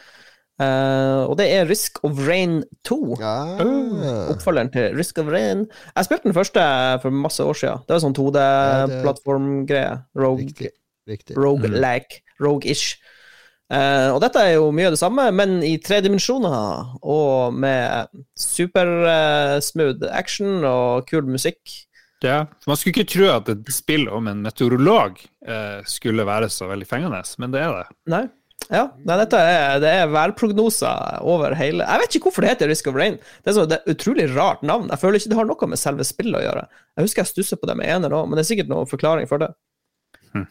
Uh, og det er Risk of Rain 2. Ah. Oppfølgeren til Risk of Rain. Jeg spilte den første for masse år siden. Det var sånn 2D-plattformgreie. Rogue, Riktig. Riktig. rogue-like, rogue-ish. Eh, og dette er jo mye av det samme, men i tre dimensjoner, og med supersmooth action og kul musikk. Ja, Man skulle ikke tro at et spill om en meteorolog eh, skulle være så veldig fengende, men det er det. Nei. Ja, nei, dette er, det er værprognoser over hele Jeg vet ikke hvorfor det heter Risk of Rain. Det er, så, det er utrolig rart navn. Jeg føler ikke det har noe med selve spillet å gjøre. Jeg husker jeg stusset på det med ener òg, men det er sikkert noen forklaring for det. Hm.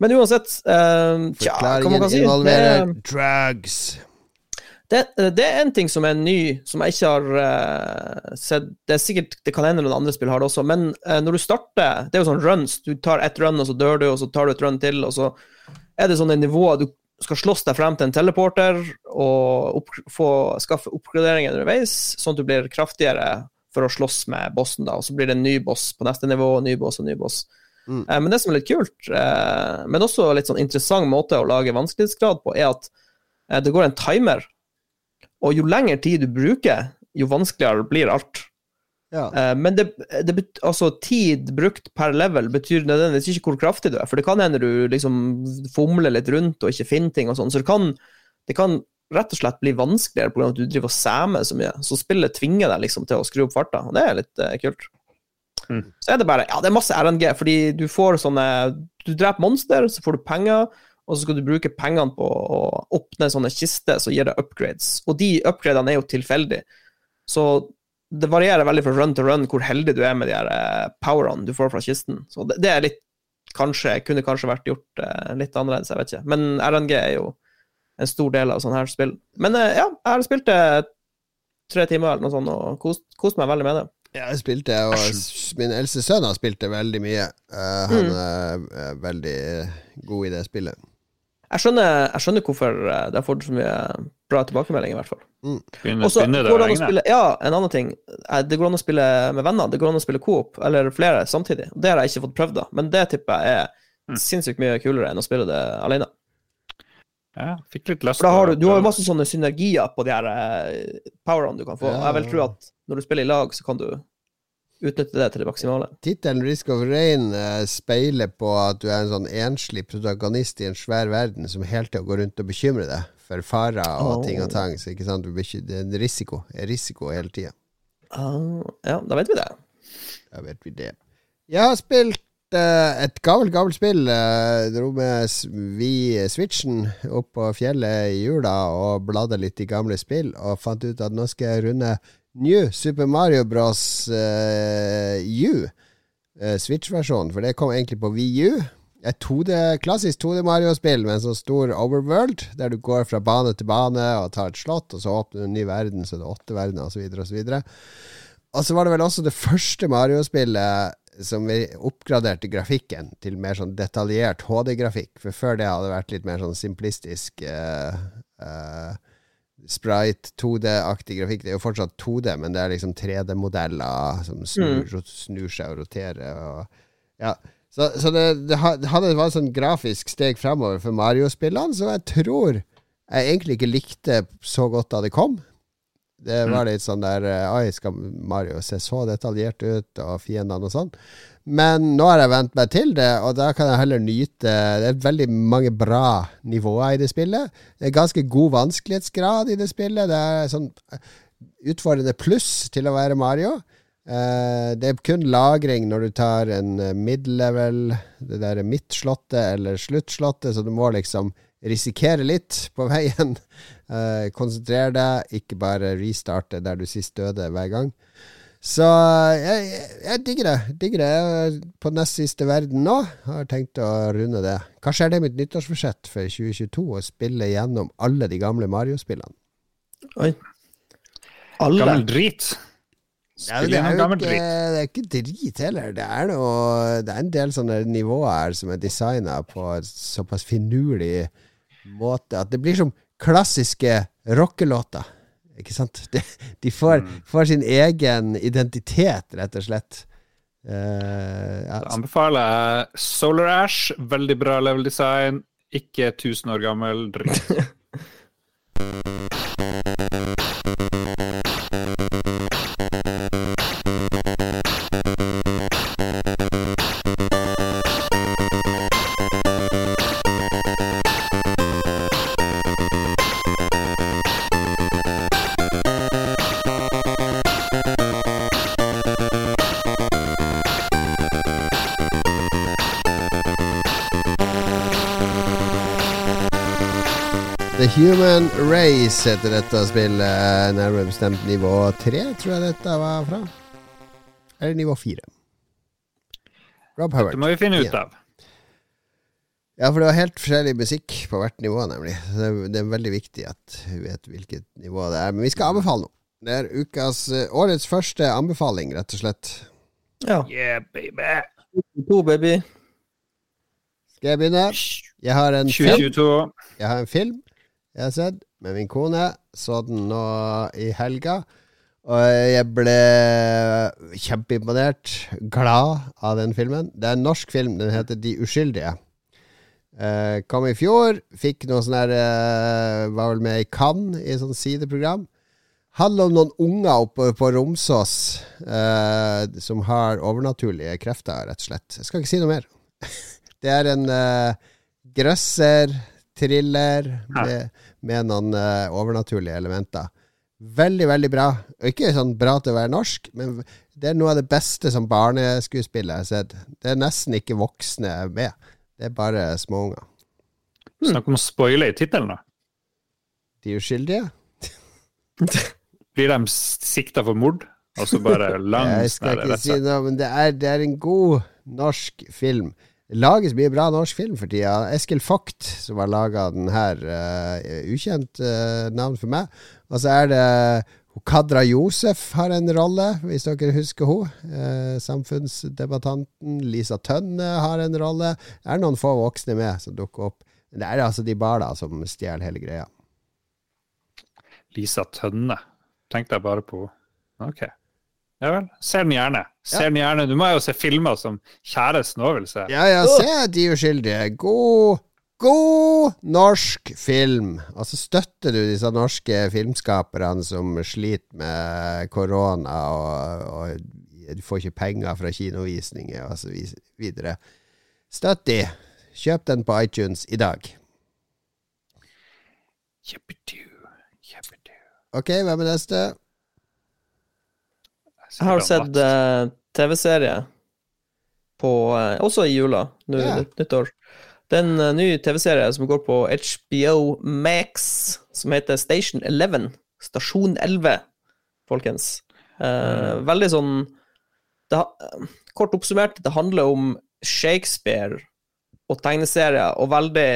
Men uansett uh, Tja, hva man kan si? Det, involverer drugs. det, det er en ting som er ny, som jeg ikke har uh, sett Det er sikkert, det kan hende noen andre spill har det også, men uh, når du starter Det er jo sånn runs. Du tar ett run, og så dør du, og så tar du et run til, og så er det sånne nivåer du skal slåss deg frem til en teleporter og opp, få, skaffe oppgraderinger underveis, sånn at du blir kraftigere for å slåss med bossen, da, og så blir det en ny boss på neste nivå, ny boss og ny boss. Mm. Eh, men det som er litt kult, eh, men også litt sånn interessant måte å lage vanskelighetsgrad på, er at eh, det går en timer, og jo lengre tid du bruker, jo vanskeligere blir alt. Ja. Men det, det bet, altså, tid brukt per level betyr nødvendigvis ikke hvor kraftig du er, for det kan hende du liksom fomler litt rundt og ikke finner ting og sånn, så det kan, det kan rett og slett bli vanskeligere pga. at du driver og sæmer så mye. Så spillet tvinger deg liksom til å skru opp farta, og det er litt uh, kult. Mm. Så er det bare Ja, det er masse RNG, fordi du får sånne Du dreper monster, så får du penger, og så skal du bruke pengene på å åpne sånne kister som gir deg upgrades. Og de upgradene er jo tilfeldige. Så det varierer veldig fra run til run hvor heldig du er med de her powerne powerene du får fra kisten. Så det, det er litt Kanskje, kunne kanskje vært gjort eh, litt annerledes, jeg vet ikke. Men RNG er jo en stor del av sånne her spill. Men eh, ja, jeg har spilt det tre timer eller noe sånt, og kost, kost meg veldig med det. Jeg spilte, og min eldste sønn har spilt det veldig mye. Uh, han er, er veldig god i det spillet. Jeg skjønner, jeg skjønner hvorfor eh, det har fått så mye bra tilbakemelding, i hvert fall. Mm. Og så det går det an å spille Ja, en annen ting. Eh, Det går an å spille med venner. Det går an å spille coop, eller flere samtidig. Det har jeg ikke fått prøvd, da. Men det tipper jeg er Mm. sinnssykt mye kulere enn å spille det alene. Ja, fikk litt lyst du, du har jo masse sånne synergier på de her eh, powerene du kan få. Og jeg vil tro at når du spiller i lag, så kan du utnytte det til det maksimale. Tittelen Risk of Rain eh, speiler på at du er en sånn enslig protagonist i en svær verden som hele tida går rundt og bekymrer deg for farer og Oh. ting og tang. Så det er en risiko. Er risiko hele tida. Uh, ja, da vet vi det. Da vet vi det. Jeg har spilt eh, et gammelt, gammelt spill. Jeg dro med vi Switchen opp på fjellet i jula og bladde litt i gamle spill, og fant ut at nå skal jeg runde New Super Mario Bros. Uh, U. Uh, Switch-versjonen, for det kom egentlig på VU. Et 2D, klassisk 2D-Mario-spill med en sånn stor overworld, der du går fra bane til bane og tar et slott, og så åpner du en ny verden, så det er åtte verdener, osv., osv. Og så var det vel også det første Mario-spillet som vi oppgraderte grafikken til mer sånn detaljert HD-grafikk. For før det hadde det vært litt mer sånn simplistisk uh, eh, sprite, 2D-aktig grafikk. Det er jo fortsatt 2D, men det er liksom 3D-modeller som snur, Mm. snur seg og roterer. Og, ja. Så, så det, det ha- hadde vært sånn grafisk steg framover for Mario-spillene, som jeg tror jeg egentlig ikke likte så godt da det kom. Det var litt sånn der Ai, Oi, skal Mario se så detaljert ut, og fiendene og sånn. Men nå har jeg vent meg til det, og da kan jeg heller nyte Det er veldig mange bra nivåer i det spillet. Det er ganske god vanskelighetsgrad i det spillet. Det er sånn utfordrende pluss til å være Mario. Eh, det er kun lagring når du tar en eh, mid-level, det der midtslottet eller sluttslottet, så du må liksom risikere litt på veien. Eh, konsentrere deg, ikke bare restarte der du sist døde hver gang. Så jeg, jeg, jeg digger det. Digger det. Jeg er på nest siste verden nå. Har tenkt å runde det. Kanskje er det mitt nyttårsforsett for 2022 å spille gjennom alle de gamle Mario-spillene. Oi. Alle. Gammel drit. Ja, Spill det, er gjennom gammel ikke, drit. det er ikke drit heller. Det er, noe, det er en del sånne nivåer her som er designa på en såpass finurlig måte at det blir som klassiske rockelåter. Ikke sant? De, de får, får sin egen identitet, rett og slett. Uh, ja, Da anbefaler jeg Solar Ash. Veldig bra level design. Ikke 1000 år gammel dritt. Race heter dette spillet. Nærmere bestemt nivå tre, tror jeg dette var fra. Eller nivå fire. Rob Howard. Det må vi finne ut av. Ja, for det var helt forskjellig musikk på hvert nivå, nemlig. Så Det er, det er veldig viktig at vi vet hvilket nivå det er. Men vi skal anbefale noe. Det er ukas eh, årets første anbefaling, rett og slett. Ja. Yeah, baby. To, baby. Skal jeg begynne? Jeg har en film. Jeg har en film jeg har sett med min kone. Så den nå i helga. Og jeg ble kjempeimponert, glad av den filmen. Det er en norsk film, den heter De uskyldige. Eh, kom i fjor, fikk noe sånn her eh, Var vel med i Cannes i sånn sideprogram. Handler om noen unger oppe på Romsås eh, som har overnaturlige krefter, rett og slett. Jeg skal ikke si noe mer. det er en eh, grøsser, thriller, med, med noen uh, overnaturlige elementer. Veldig, veldig bra. Og ikke sånn bra til å være norsk, men det er noe av det beste som barneskuespillet jeg har sett. Det er nesten ikke voksne med. Det er bare småunger. Snakk om å spoile i tittelen, da. De uskyldige? Blir de sikta for mord? Altså bare langs Jeg skal ikke si noe, men det er, det er en god norsk film. Det lages mye bra norsk film for tida. Eskil Vogt, som har laga den her, uh, ukjent uh, navn for meg. Og så er det Kadra Josef har en rolle, hvis dere husker hun. Eh, samfunnsdebattanten. Lisa Tønne har en rolle. Det er noen få voksne med som dukker opp. Men det er altså de barna som stjeler hele greia. Lisa Tønne. Tenkte jeg bare på Ok. Ja vel. Se den gjerne. Ser den gjerne. Du må jo se filmer som kjæresten òg vil se. Ja, ja, se De uskyldige. God, god norsk film. Og så støtter du disse norske filmskaperne som sliter med korona, og, og du får ikke penger fra kinovisninger og så videre. Støtt de. Kjøp den på iTunes i dag. Jippidu, jippidu. Ok, hvem er neste? Jeg har sett uh, TV-serie på uh, Også i jula, nå yeah. nytt, nyttår. Det er en uh, ny TV-serie som går på HBO Max, som heter Station 11. Stasjon 11, folkens. Mm. Veldig sånn det, Kort oppsummert, det handler om Shakespeare og tegneserier, og veldig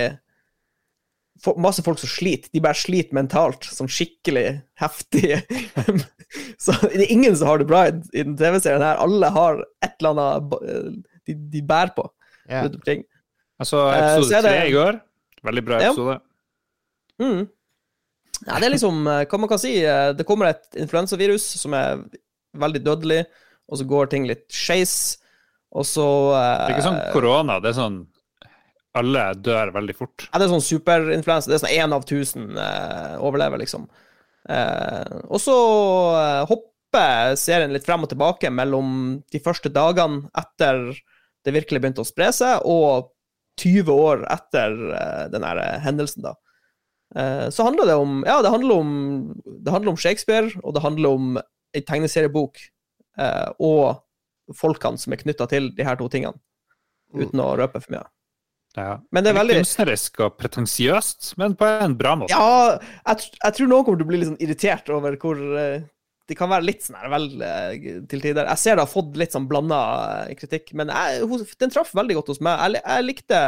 Masse folk som sliter. De bare sliter mentalt, sånn skikkelig heftig. så det er ingen som har det bra i, i den TV-serien her. Alle har et eller annet de, de bærer på Yeah. rundt omkring. Altså, Eh, episode tre uh, i går. Veldig bra Ja. episode. Mm. Nei, det er liksom, eh, hva man kan si, eh, det kommer et influensavirus som er veldig dødelig, og så går ting litt skeis, og så uh, Det er ikke sånn korona. Det er sånn alle dør veldig fort. Ja, det er sånn superinfluensa. Det er sånn én av tusen uh, overlever, liksom. Eh, og så eh, hopper serien litt frem og tilbake mellom de første dagene etter det virkelig begynte å spre seg, og 20 år etter eh, den hendelsen, da. Så handler det om Ja, det handler om, det handler om Shakespeare, og det handler om ei tegneseriebok, og folkene som er knytta til de her to tingene, uten å røpe for mye. Ja. Men det er veldig kunstnerisk og pretensiøst, men på en bra måte. Ja, jeg, jeg tror noen kommer til å bli litt sånn irritert over hvor uh, Det kan være litt sånn her vel uh, til tider. Jeg ser det har fått litt sånn blanda kritikk, men jeg, den traff veldig godt hos meg. Jeg, jeg likte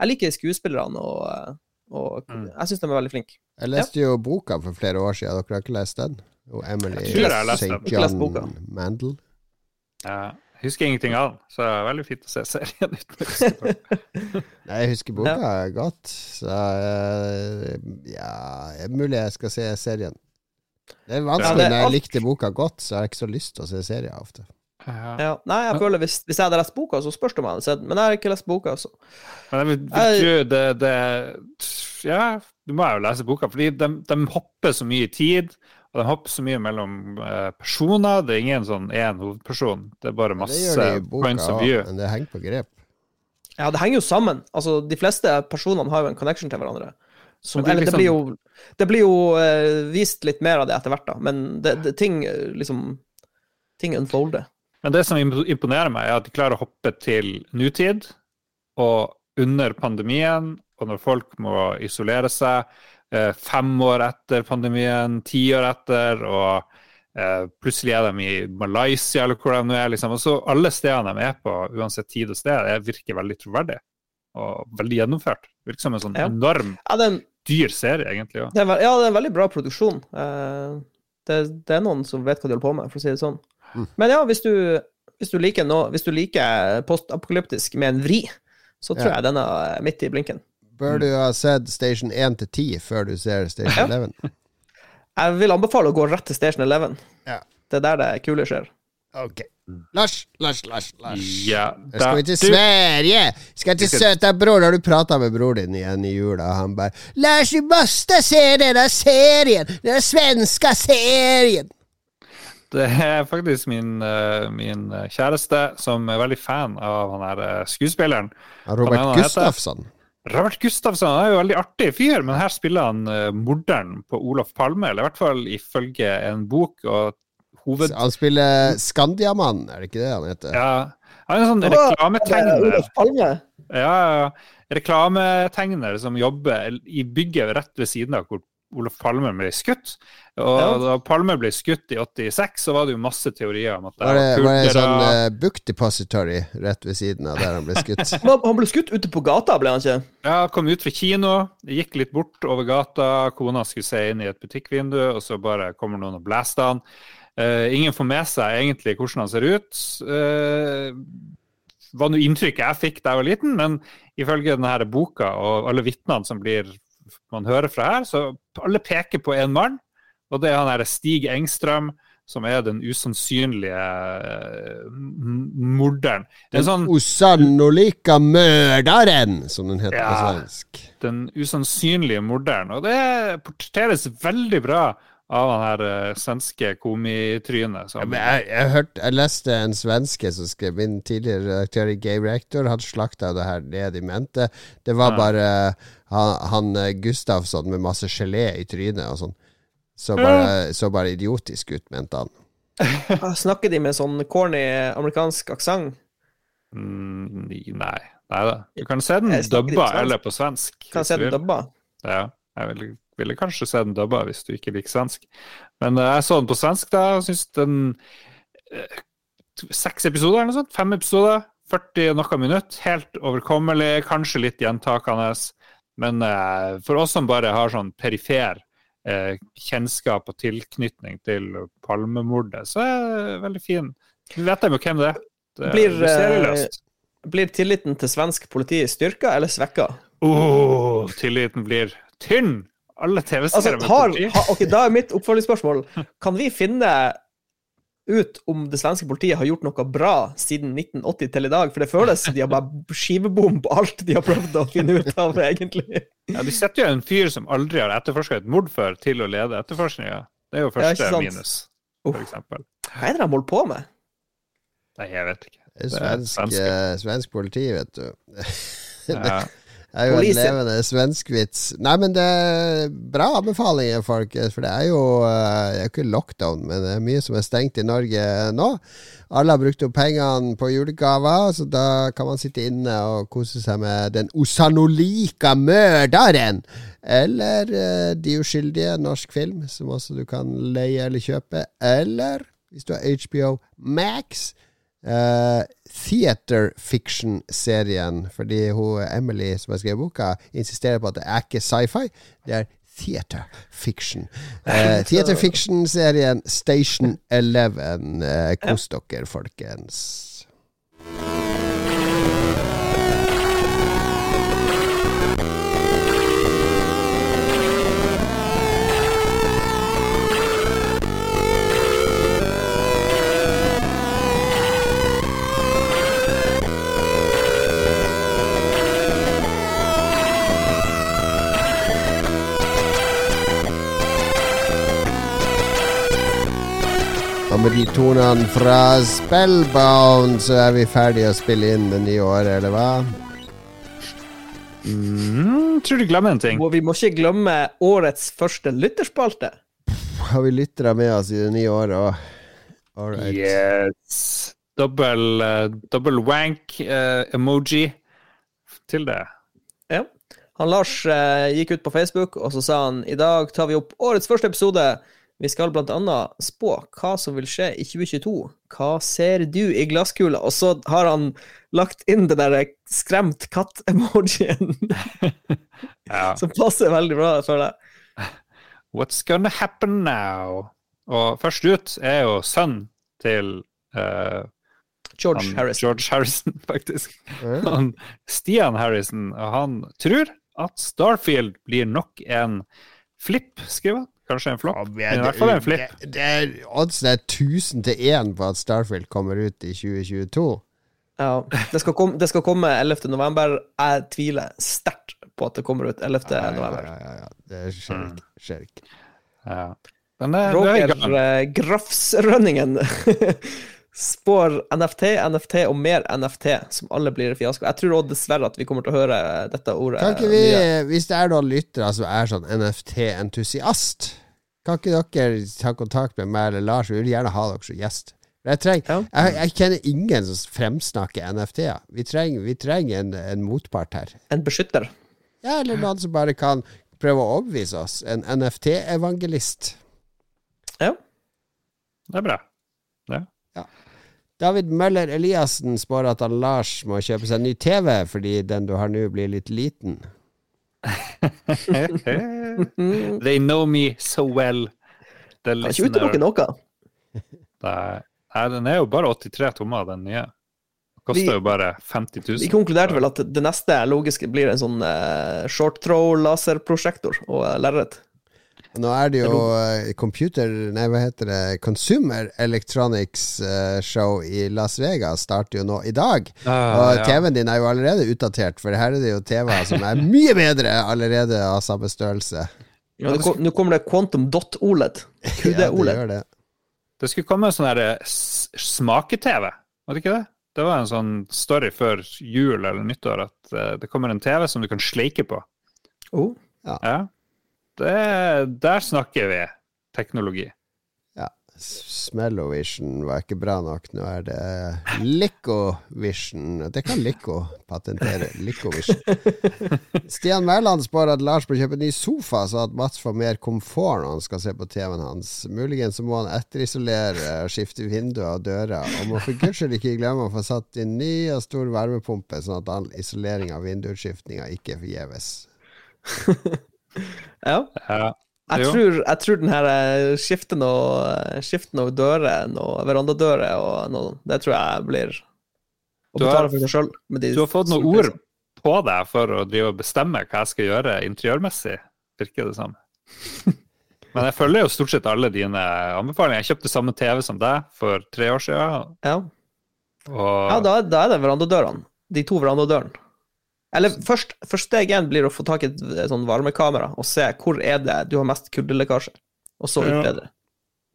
Jeg liker skuespillerne, og, eh, og Mm. jeg syns de er veldig flinke. Jeg leste jo boka for flere år siden. Dere har ikke lest den? Og Emily. St. John. Mandel. Ja. Jeg husker ingenting av den, så det er veldig fint å se serien uten å huske på den. Nei, jeg husker boka godt, så eh, ja det er Mulig jeg skal se serien. Det er Ja, vanskelig det er når jeg alt- likte boka godt, så har jeg ikke så lyst til å se serier ofte. Ja. Ja. Nei, jeg føler hvis, hvis jeg hadde lest boka, så spørs det om jeg hadde sett den. Men jeg har ikke lest boka, så Men jeg Jeg- det, det Ja, du må jo lese boka, fordi de, de hopper så mye i tid. Og de hopper så mye mellom eh, personer. Det er ingen sånn én hovedperson. Det er bare Det masse gjør de i boka points of view. men det henger på grep. Ja, det henger jo sammen. Altså, de fleste personene har jo en connection til hverandre. Som, det er eller det liksom- blir jo, det blir jo eh, vist litt mer av det etter hvert, da. Men det, det, ting eh, liksom Ting unfolder. Men det som imponerer meg, er at de klarer å hoppe til nutid og under pandemien, og når folk må isolere seg fem år etter pandemien, ti år etter, og eh, plutselig er de i Malaysia eller hvor de nå er. Liksom. Og så alle stedene de er på, uansett tid og sted, det virker veldig troverdig og veldig gjennomført. Virker som en sånn Ja. enorm, Ja, det en, dyr serie, egentlig. Ja. det er, ja, det er en veldig bra produksjon. Eh, det, det er noen som vet hva de holder på med, for å si det sånn. Mm. Men ja, hvis du, hvis du liker hvis liker postapokalyptisk med en vri, så tror Ja. jeg denne er midt i blinken. Bør du ha sett Station 1 til 10 før du ser Station 11? Jeg vil anbefale å gå rett til Station 11. Ja. Det er der det kule skjer. Ok. Lars, Lars, Lars. Lars. Ja, Da skal vi til du- Sverige! Skal til søta bror. Har du prata med bror din igjen i jula? Han bare 'Lars, du måste se denne serien! Den svenske serien!' Det er faktisk min, eh, min kjæreste som er veldig fan av han her eh, skuespilleren. Er Robert han heter? Gustafsson. Robert Gustafsson er jo en veldig artig fyr, men her spiller han uh, morderen på Olof Palme. Eller i hvert fall ifølge en bok. og hoved... Han spiller Skandiamann, er det ikke det han heter? Ja, han er en sånn er reklametegner. Olof Palme. Ja, ja, ja. Reklametegner som jobber i bygget rett ved siden av hvor Olof Palme ble skutt. Og Ja. da Palme ble skutt i 86, så var det jo masse teorier om at det Var det, var det en sånn uh, book depository rett ved siden av der han ble skutt? Han ble skutt ute på gata, ble han ikke? Ja, kom ut fra kino, gikk litt bort over gata, kona skulle se inn i et butikkvindu, og så bare kommer noen og blaster han. Uh, ingen får med seg egentlig hvordan han ser ut. Uh, var noe inntrykk jeg fikk da jeg var liten, men ifølge denne boka og alle vitnene som blir man hører fra her, så alle peker på en mann, og det er han her Stig Engstrøm, som er den usannsynlige eh, morderen. En Den sånn usannolika mørderen, som den heter på Ja. svensk. den usannsynlige morderen. Og det portretteres veldig bra av han her uh, svenske komitrynet. Ja, Som, men jeg, jeg, hørte, jeg leste en svenske som skrev Min tidligere redaktør i Game Reactor hadde slakta det her det de mente. Det var Ja. bare han, han eh, Gustavsson med masse gelé i trynet og sånn. Så bare, så bare idiotisk ut, mente han. Snakker de med sånn corny amerikansk aksent? mm, nei. Nei da. Du kan se den dubba eller på svensk. Kan se den dubba? Ja, jeg ville, ville kanskje se den dubba hvis du ikke liker svensk. Men eh, jeg så den på svensk da, og syns den eh, Seks episoder eller noe sånt? Fem episoder? 40 og noe minutt. Helt overkommelig, kanskje litt gjentakende. Men eh, for oss som bare har sånn perifer kjennskap og tilknytning til Palmemordet, så er det veldig fin. Vi vet jo hvem det er. Det er Blir. Blir tilliten til svensk politi styrka eller svekka? Oh, tilliten blir tynn! Alle Altså, TV-serier med har, politi. ha, ok, Da er mitt oppfølgingsspørsmål Kan vi finne ut om det svenske politiet har gjort noe bra siden 1980 til i dag? For det føles som de har bare skivebom på alt de har prøvd å finne ut av, egentlig. Ja, De setter jo en fyr som aldri har etterforska et mord før, til å lede etterforskninga. Det er jo første ja, minus, for eksempel. Hva er det de holder på med? Nei, jeg vet ikke. Det er Det er Svensk, svensk politi, vet du. Ja. Det er jo en levende svenskvits. Nei, men det er bra anbefalinger, folkens. For det er jo eh, det er ikke lockdown, men det er mye som er stengt i Norge nå. Alle har brukt opp pengene på julegaver, så da kan man sitte inne og kose seg med Den osannolika mørderen. Eller uh, De uskyldige, norsk film, som også du kan leie eller kjøpe. Eller, hvis du har HBO Max, eh, theater fiction-serien. Fordi hun, Emily, som har skrevet boka, insisterer på at det er ikke sci-fi, det er theater fiction. Uh, theater fiction-serien Station Eleven. Uh, kos dere, folkens. Med de tonene fra Spellbound, så er vi ferdige å spille inn det nye året, eller hva? Mm, tror du glemmer en ting. Og vi må ikke glemme årets første lytterspalte. Har vi lyttere med oss i det nye året òg? All right. Yes. Dobbel, uh, dobbel wank eh, emoji til det. Ja. Han Lars uh, gikk ut på Facebook, og så sa han i dag tar vi opp årets første episode. Vi skal blant annet spå hva som vil skje i 2022. Hva ser du i glasskula? Og så har han lagt inn den der skremt katt-emojien, Ja. som passer veldig bra, føler jeg. What's gonna happen now? Og først ut er jo sønnen til uh, George han, Harrison. George Harrison, faktisk. Mm. Han, Stian Harrison, og han tror at Starfield blir nok en flipp, skriver han. Kanskje en flopp. Ja, I hvert fall en flipp. Det, det er Oddsen er 1000 til 1 på at Starfield kommer ut i 2022. Ja, det skal, komme, det skal komme 11. november. Jeg tviler sterkt på at det kommer ut 11. Ja, ja, november. ja, ja, ja. Det skjer Mm. ikke. Skjer ikke. Ja. Men det, er Roger eh, Grafsrønningen spår NFT, NFT og mer NFT, som alle blir fiasko. Jeg tror også dessverre at vi kommer til å høre dette ordet Kan ikke vi, mye. hvis det er noen lyttere som er sånn NFT-entusiast, kan ikke dere ta kontakt med meg eller Lars? Vi vil gjerne ha dere som gjest. Jeg, trenger, Ja. jeg, jeg kjenner ingen som fremsnakker NFT-er. Vi trenger, vi trenger en, en motpart her. En beskytter. Ja, eller noen som bare kan prøve å overbevise oss. En NFT-evangelist. Ja. Det er bra. David Møller Eliassen spår at han Lars må kjøpe seg en ny TV fordi den du har nå, blir litt liten. They know me so well. The Kan ikke utelukke noe. Nei, den er jo bare 83 tommer, den nye. Koster jo bare 50 000. Vi konkluderte vel at det neste logiske blir en sånn uh, short throw laserprosjektor og uh, lerret. Nå er det jo eh, computer Nei, hva heter det? Consumer Electronics eh, Show i Las Vegas starter jo nå i dag. Uh, Og ja. TV-en din er jo allerede utdatert, for her er det jo TV-er som er mye bedre allerede av samme størrelse. Ja, Nå kom- nå kommer det Quantum Dot OLED. QD det OLED. gjør det. Det skulle komme en sånn eh, smake-TV, var det ikke det? Det var en sånn story før jul eller nyttår at det kommer en TV som du kan sleike på. Oh. Ja. Det, der snakker vi teknologi. Smellovision var ikke bra nok. Nå er det Licovision. Det kan Lico patentere. Licovision. Stian Mæland spår at Lars bør kjøpe ny sofa, så at Mats får mer komfort når han skal se på TV-en hans. Muligens så må han etterisolere skifte vinduer og dører. Og må for guds skyld ikke glemme å få satt inn ny og stor varmepumpe, sånn at all isolering av vindusskiftninga ikke forgjeves. Ja. Ja. Jeg tror, jeg tror den her skifter skiften og noe av dører og verandadører og noe, det tror jeg blir å betale for seg sjøl. Du har fått noen ord på deg for å drive og bestemme hva jeg skal gjøre interiørmessig, virker det som. Men jeg følger jo stort sett alle dine anbefalinger. Jeg kjøpte samme TV som deg for tre år siden. Ja, Og ja da, da er det verandadørene. De to verandadørene. Eller først, første steg én blir å få tak i et et sånn varmekamera og se hvor er det du har mest kuldelekkasje, og så Ja. utbedre.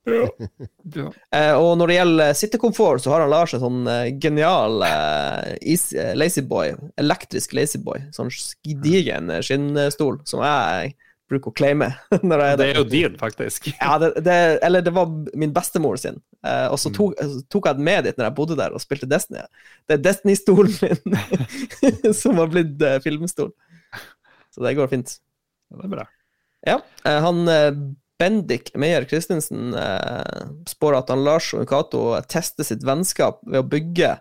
Ja. Eh, og når det gjelder sittekomfort, så har han Lars en sånn eh, genial eh, eh, lazyboy, elektrisk lazyboy. Sånn gedigen skinnstol som jeg bruker å claime. Det er jo din, faktisk. Ja, det, det, eller det var min bestemor sin. Eh, og så Mm. tok, mm. tok jeg den med dit når jeg bodde der og spilte Destiny. Det er Destiny-stolen min som har blitt eh, filmstol. Så det går fint. Det er bra. Ja. eh, han eh, Bendik Meyer Christensen eh, spår at han Lars og Cato tester sitt vennskap ved å bygge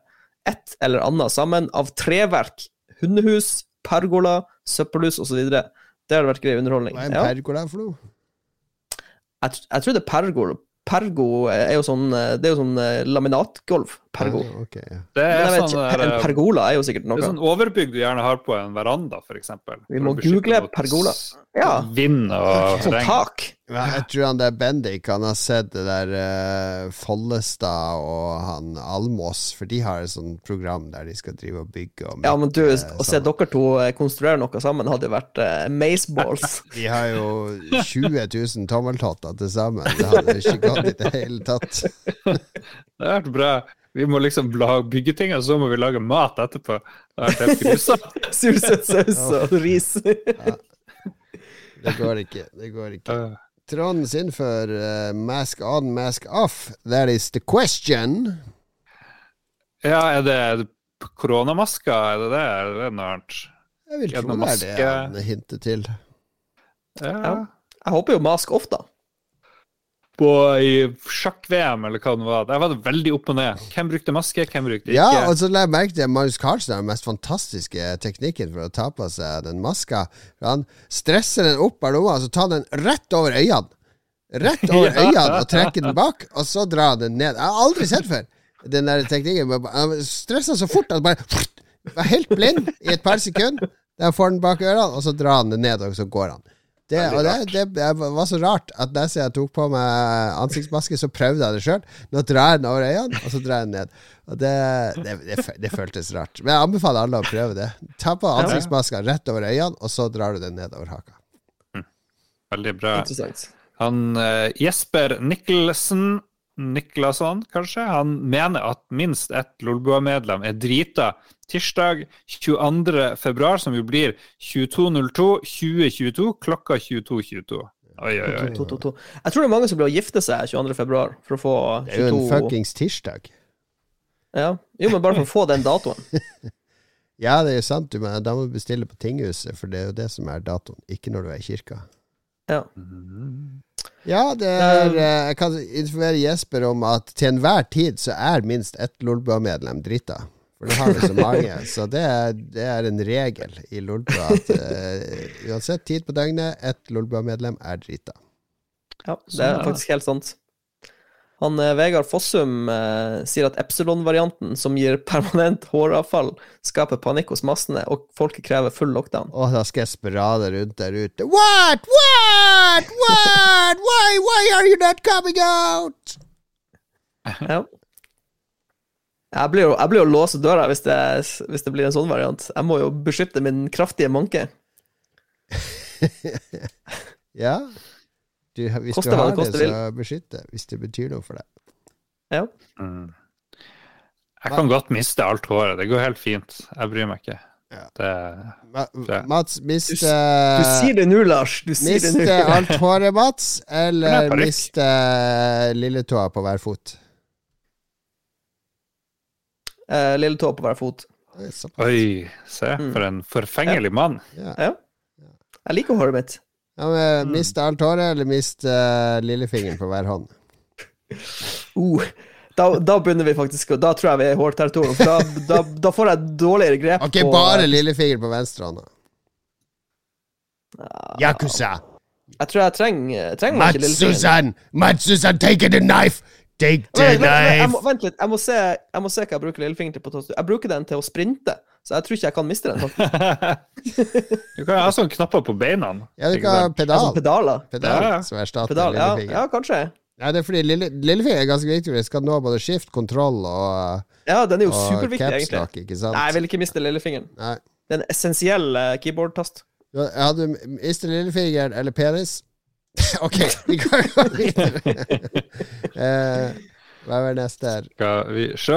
et eller annet sammen av treverk, hundehus, pergola, søppelhus osv. Det hadde vært grei underholdning. Hva er en Ja. pergola for noe? Jeg, jeg tror det er pergo. Pergo er jo sånn eh, Det er jo sånn eh. Pergo. Ah, okay, ja. Det er vet sånn, ikke, en pergola er jo sikkert det er sånn overbygg du gjerne har på en veranda, f.eks. Vi må google pergola. Ja. Vind og Sånn tak. Ja, jeg tror han der Bendik Han har sett det der uh, Follestad og han Almås, for de har et sånt program der de skal drive og bygge og Ja, men du, å se sånn. dere to eh, konstruere noe sammen, hadde jo vært uh, maceballs. De har jo 20 000 tommeltotter til sammen. Det hadde jo ikke gått i det hele tatt. Det har vært bra. Vi må liksom bygge ting, og så må vi lage mat etterpå. Sursøt saus og ris. Det går ikke. Det går ikke. Trond Sinfør, uh, mask on, mask off. That is the question. Ja, er det er det koronamasker? Er det det? Er det noe annet? Jeg vil tro det er det han hinter til. Ja. Jeg håper jo mask ofte. På i sjakk-VM, eller hva det var. Der var det veldig opp og ned. Hvem brukte maske, hvem brukte ikke? Ja, og så la jeg merke til Marius Carlsen har den mest fantastiske teknikken for å ta på seg den maska. Han stresser den opp av lomma, så tar den rett over øynene. Rett over Ja. øynene og trekker den bak, og så drar den ned. Jeg har aldri sett før den der teknikken. Han stresser så fort at han bare var helt blind i et par sekunder. Der får den bak ørene, og så drar han den ned, og så går han. Det, og det, det, det var så rart at mens jeg tok på meg ansiktsmaske, så prøvde jeg det sjøl. Nå drar jeg den over øynene, og så drar jeg den ned. Og det, det, det, det føltes rart. Men jeg anbefaler alle å prøve det. Ta på ansiktsmaska rett over øynene, og så drar du den ned over haka. Veldig bra. Han eh, Jesper Nikkelsen Niklasson, kanskje, han mener at minst ett Lolbua-medlem er drita tirsdag 22. februar, som jo blir 22.02.2022 klokka 22.22. Oi, oi, oi. To, to, to. Jeg tror det er mange som blir å gifte seg 22. februar for å få 22 Det er jo en 22 fuckings tirsdag. ja. Jo, men bare for å få den datoen. Ja, det er sant, du, men da må du bestille på tinghuset, for det er jo det som er datoen, ikke når du er i kirka. Ja. Ja, det er eh, Jeg kan informere Jesper om at til enhver tid så er minst ett Lolbua-medlem drita. For det har vi så mange. Så det er, det er en regel i Lolbua at uh, uansett tid på døgnet, ett Lolbua-medlem er drita. ja, det er faktisk helt sant. Han eh, Vegard Fossum eh, sier at Epsilon-varianten, som gir permanent håravfall, skaper panikk hos massene, og folket krever full lockdown. Og da skal jeg sprade rundt der ute. What? What? What? Why? Why are you not coming out? Ja. Jeg blir jo, jeg blir jo å låse døra hvis det, hvis det blir en sånn variant. Jeg må jo beskytte min kraftige manke. Ja. Du, hvis Koste du har det det, så beskytt det. Hvis det betyr noe for deg. Ja. Mm. Jeg kan godt miste alt håret. Det går helt fint. Jeg bryr meg ikke. Ja. Det, Det- Mats, miste Du sier det nå, Lars. Du sier det nå. Alt håret, Mats, er eller mist miste lilletåa på hver fot? Eh, lilletåa på hver fot. Oi, se, Mm. for en forfengelig mann. Ja. Ja. Jeg liker håret mitt. Ja. Miste alt håret, eller miste uh, lillefingeren på hver hånd? Uh, da, da begynner vi faktisk Da tror jeg vi er i hårterritorium. Da, da, da får jeg dårligere grep Ok, på bare lillefingeren på venstre hånd. Uh, Yakuza! Jeg tror jeg trenger, treng. Matsusan! Matsusan, take the knife! Take the Vent, vent, vent, knife! vent litt, jeg må, se, jeg må se hva jeg bruker lillefingeren til på. Jeg bruker den til å sprinte, så jeg tror ikke jeg kan miste den. Du kan ha sånne knapper på beina. Ja, du kan ha pedal. Altså pedaler. Pedal Ja, ja. som erstatter Pedal, ja, lillefingeren. ja, kanskje. Ja, det er fordi lille, lillefinger er ganske viktig. Det skal nå både skift, kontroll og, Ja, den er jo superviktig, egentlig. ikke sant? Nei, jeg vil ikke miste lillefingeren. Nei. Det er en essensiell eh, keyboard-tast. Du mister lillefingeren eller penis Ok, vi kan gå videre. Eh, hva er neste her? Skal vi se.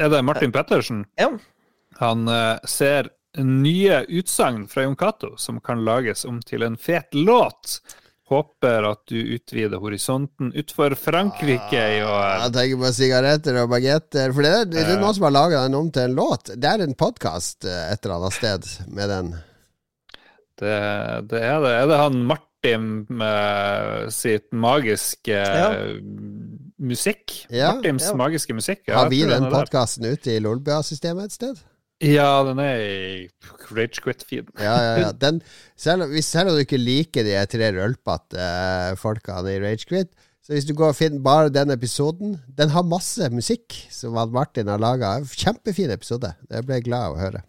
Er det Martin Pettersen? Ja. Han eh, ser nye utsagn fra Jon Cato som kan lages om til en fet låt. Håper at du utvider horisonten utfor Frankrike i år. Jeg tenker på sigaretter og bagetter. For det er, det er noen som har laga den om til en låt. Det er en podkast et eller annet sted med den. Det, det er det. Er det han Martin med sitt magiske Ja. musikk? Ja, Martins ja. magiske musikk. Har vi den podkasten ute i Lolbua-systemet et sted? Ja, den er i Ragequit-feeden. Ja, ja, ja. Den, selv, om- selv om du ikke liker de tre rølpete uh, folkene i Ragequit, så hvis du går og finner bare den episoden Den har masse musikk som Martin har laga. Kjempefin episode. Det ble jeg glad av å høre.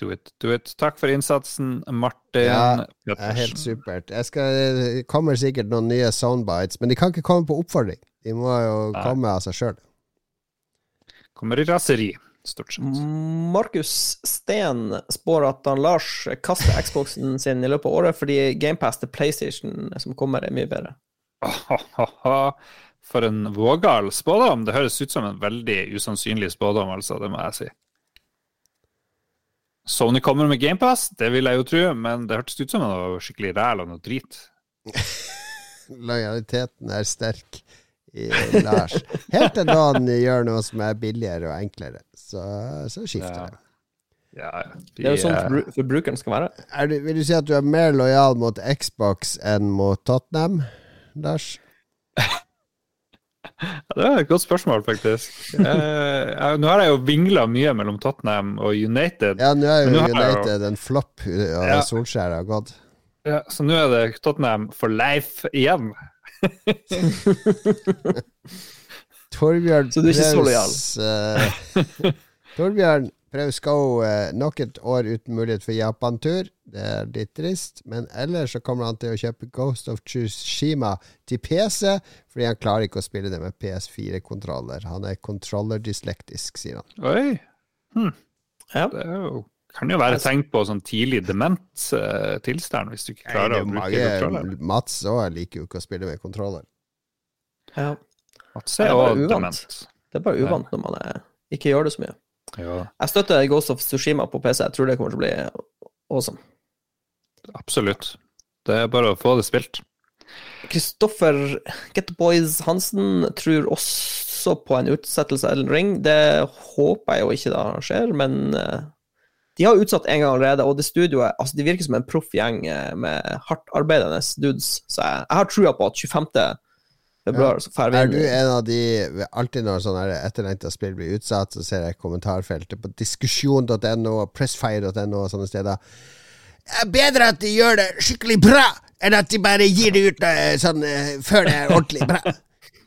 Do it, do it. Takk for innsatsen, Martin. Ja, Det er Pettersen. helt supert. Jeg skal, det kommer sikkert noen nye soundbites, men de kan ikke komme på oppfordring. De må jo Nei. komme av seg sjøl. Kommer i raseri, stort sett. Markus Steen spår at han Lars kaster Xboxen sin i løpet av året fordi GamePass til PlayStation som kommer, er mye bedre. For en vågal spådom. Det høres ut som en veldig usannsynlig spådom, altså. Det må jeg si. Sony kommer med GamePass, det vil jeg jo tro, men det hørtes ut som noe skikkelig ræl og noe drit. Lojaliteten er sterk i Lars. Helt til noen gjør noe som er billigere og enklere, så, så skifter Ja. det. Ja, ja. Det er jo sånn eh, forbru- forbrukeren skal være. Er du, vil du si at du er mer lojal mot Xbox enn mot Tottenham, Lars? Ja, Det er et godt spørsmål, faktisk. Eh, jeg- nå har jeg jo vingla mye mellom Tottenham og United, Ja, nå er jo nå United jo- en flopp, og Ja. Solskjær har gått. ja, så nå er det Tottenham for life igjen. Torbjørn Så du er ikke så Preus, eh, Torbjørn Praus Go eh, nok et år uten mulighet for Japan-tur. Det er litt trist. Men ellers så kommer han til å kjøpe Ghost of Tsushima til PC, fordi han klarer ikke å spille det med PS4-kontroller. Han er controller-dyslektisk, sier han. Oi. Hm. Ja. Det er jo, kan jo være tenkt tegn på sånn tidlig dement uh, tilstand, hvis du ikke klarer Nei, å bruke mange, kontroller. Mats òg liker jo ikke å spille med kontroller. ja. Mats er uvant. dement. Det er bare uvant når man er, ikke gjør det så mye. Ja, Jeg støtter Ghost of Tsushima på PC. Jeg tror det kommer til å bli awesome. absolutt. Det er bare å få det spilt. Kristoffer Getboys Hansen tror også på en utsettelse av Elden Ring. Det håper jeg jo ikke da skjer, men eh, de har utsatt en gang allerede, og det studioet altså De virker som en proff gjeng eh, med hardt arbeidende dudes, så jeg, jeg har trua på at 25. februar så får vi Er du en av de Alltid når sånne etterlengta spill blir utsatt, så ser jeg kommentarfeltet på diskusjon.no pressfire.no og sånne steder. Det er bedre at de gjør det skikkelig bra, enn at de bare gir det ut eh, sånn eh, før det er ordentlig bra.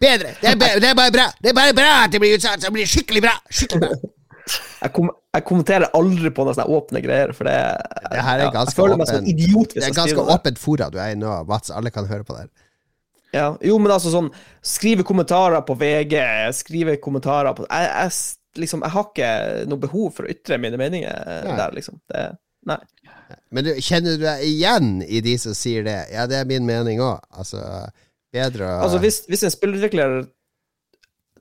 Bedre. Det er, be det er bare bra. Det er bare bra at det blir utsatt, så det blir skikkelig bra. Skikkelig bra. Jeg, kom, jeg kommenterer aldri på noen sånne åpne greier, for det Det her er ja, ganske Jeg føler meg en idiot hvis Det er ganske åpent fora du er i nå, Mats. Alle kan høre på det. her. Ja, jo, men altså sånn Skrive kommentarer på VG, skrive kommentarer på Jeg, jeg, liksom, jeg har ikke noe behov for å ytre mine meninger Nei. der, liksom. Det, nei. Men du, kjenner du deg igjen i de som sier det? Ja, det er min mening òg. Altså, bedre å Altså, hvis, hvis en spillutvikler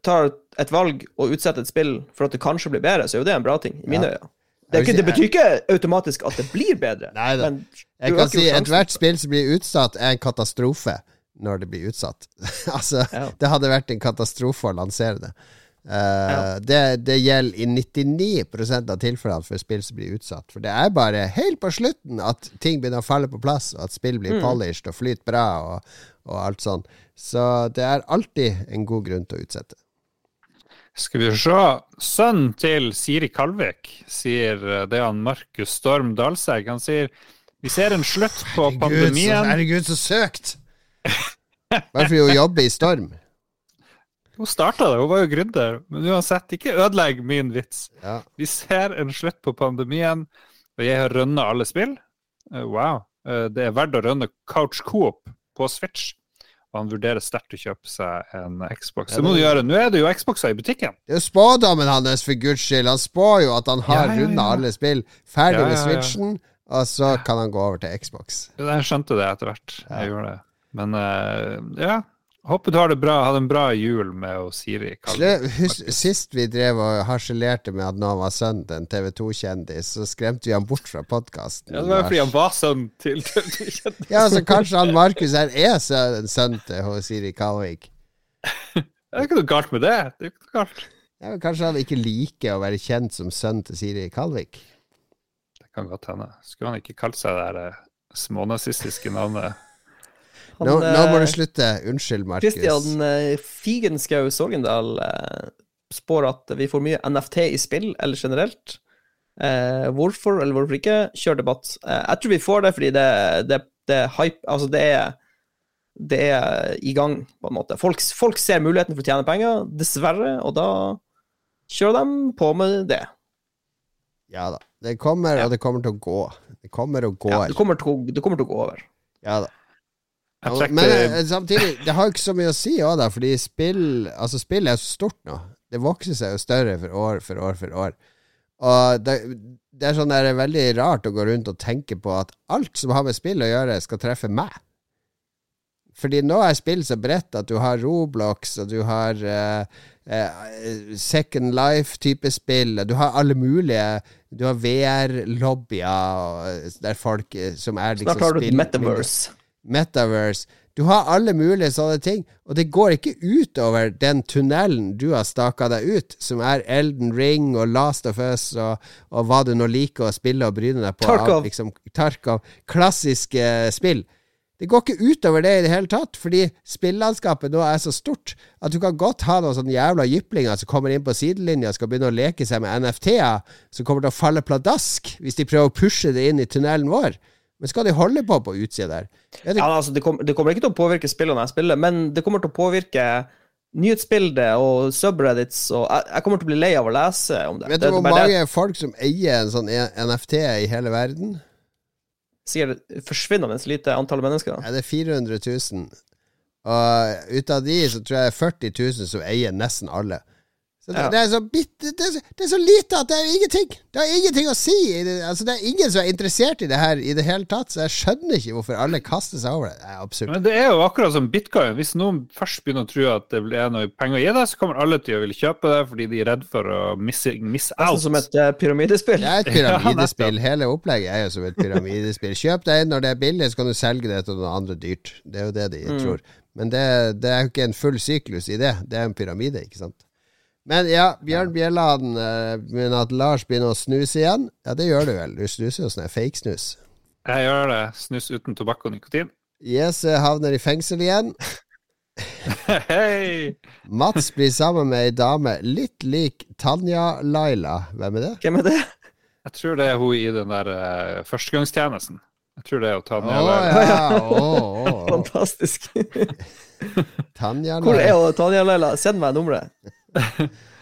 tar et valg og utsetter et spill for at det kanskje blir bedre, så er jo det en bra ting, i mine øyne. Det, ikke, det betyr ikke automatisk at det blir bedre, Nei da. Jeg kan si ethvert spill som blir utsatt, er en katastrofe når det blir utsatt. altså, Ja. det hadde vært en katastrofe å lansere det. Uh, Ja. det. Det gjelder i 99% av tilfellene for spill som blir utsatt. For det er bare helt på slutten at ting begynner å falle på plass, og at spill Mm. blir polished og flyter bra og, og alt sånn. Så det er alltid en god grunn til å utsette. Skal vi se. Sønnen til Siri Kalvik, sier eh, det han Markus Storm Dalsegg. Han sier vi ser en slutt på pandemien. herregud, så søkt! Bare fordi hun jobber i Storm. Hun starta det, hun var jo gründer. Men uansett, ikke ødelegg min vits. Ja. Vi ser en slutt på pandemien, og jeg har rønna alle spill. Eh, wow. Eh, det er verdt å rønne Couch Coop på Switch. Og han vurderer sterkt å kjøpe seg en Xbox. Så Det må du gjøre. Nå er det jo Xboxer i butikken. Det er jo spådommen hans, for guds skyld. Han spår jo at han har Ja, ja, ja. runda alle spill, ferdig med. Switchen, og så kan han gå over til Xbox. Jeg skjønte det etter hvert. Jeg gjorde det. Men uh, ja. Håper du har det bra, hadde en bra jul med Siri. Slu- sist vi drev og harselerte med at noen var sønnen til en TV 2-kjendis, så skremte vi han bort fra podkasten. Ja, det var fordi han var sønn til TV 2-kjendis. Ja, så kanskje han Markus her er sønnen sønn til Siri Kalvik. Det er ikke noe galt med det. Det er ikke noe galt. Ja, men kanskje han ikke liker å være kjent som sønnen til Siri Kalvik. Det kan godt hende. Skulle han ikke kalt seg det der eh, smånazistiske navnet? Han, Nå, nå må eh, du slutte. Unnskyld, Markus. Christian eh, Figenschou Sorgendal eh, spår at vi får mye NFT i spill, eller generelt. Eh, hvorfor eller hvorfor ikke? Kjør debatt. Eh, jeg tror vi får det fordi det, det, det hype Altså, det er det er i gang, på en måte. Folk, folk ser muligheten for å tjene penger, dessverre, og da kjører de på med det. Ja da. Det kommer, Ja. og det kommer til å gå. Det kommer og Ja, det, kommer til, det kommer til å gå over. Ja da. Ja, Men eh, samtidig, det har jo ikke så mye å si òg, da, fordi spill Altså, spill er så stort nå. Det vokser seg jo større for år for år for år. Og det, det er sånn der, det er veldig rart å gå rundt og tenke på at alt som har med spill å gjøre, skal treffe meg. Fordi nå er spill så bredt at du har Roblox, og du har eh, eh, Second Life-type spill, og du har alle mulige Du har VR-lobbyer der folk eh, som er liksom Snart har du et metaverse. Metaverse. Du har alle mulige sånne ting, og det går ikke utover den tunnelen du har staka deg ut, som er Elden Ring og Last of Us og, og hva du nå liker å spille og bryne deg på. Tarkov. Av, liksom, Tarkov. Klassiske spill. Det går ikke utover det i det hele tatt, fordi spillandskapet nå er så stort at du kan godt ha noen sånne jævla jyplinger som kommer inn på sidelinja og skal begynne å leke seg med NFT-er, som kommer til å falle pladask hvis de prøver å pushe det inn i tunnelen vår. Men skal de holde på på utsida der? Er det Ja, altså, det, kom, det kommer ikke til å påvirke spillene jeg spiller, men det kommer til å påvirke nyhetsbildet og subreddits og jeg, jeg kommer til å bli lei av å lese om det. Vet du hvor mange det. folk som eier en sånn NFT i hele verden? Sikkert forsvinnende lite antall mennesker. Ja, det er 400 000. Og ut av de så tror jeg det er 40 000 som eier nesten alle. Så det, Ja. det, er så bitte, det, det er så lite at det er ingenting! Det har ingenting å si! Det, altså, det er ingen som er interessert i det her i det hele tatt, så jeg skjønner ikke hvorfor alle kaster seg over det. Det er absurd. Men det er jo akkurat som bitcoin. Hvis noen først begynner å tro at det er noe penger å gi deg, så kommer alle til å ville kjøpe det fordi de er redd for å miss, miss out. som et eh, pyramidespill. Det er et pyramidespill. Hele opplegget er jo som et pyramidespill. Kjøp det inn når det er billig, så kan du selge det til noen andre dyrt. Det er jo det de Mm. tror. Men det, det er jo ikke en full syklus i det. Det er en pyramide, ikke sant. Men ja, Bjørn Bjelland eh, Men at Lars begynner å snuse igjen, ja, det gjør du vel. Du snuser jo sånn fake-snus. Jeg gjør det. Snus uten tobakk og nikotin. Jesse havner i fengsel igjen. Hei! Mats blir sammen med ei dame litt lik Tanja Laila. Hvem er det? Hvem er det? Jeg tror det er hun i den der uh, førstegangstjenesten. Jeg tror det er Tanja oh, Laila. ja! Oh, oh. Fantastisk. Tanja Hvor er Laila. hun, Tanja Leila? Send meg nummeret.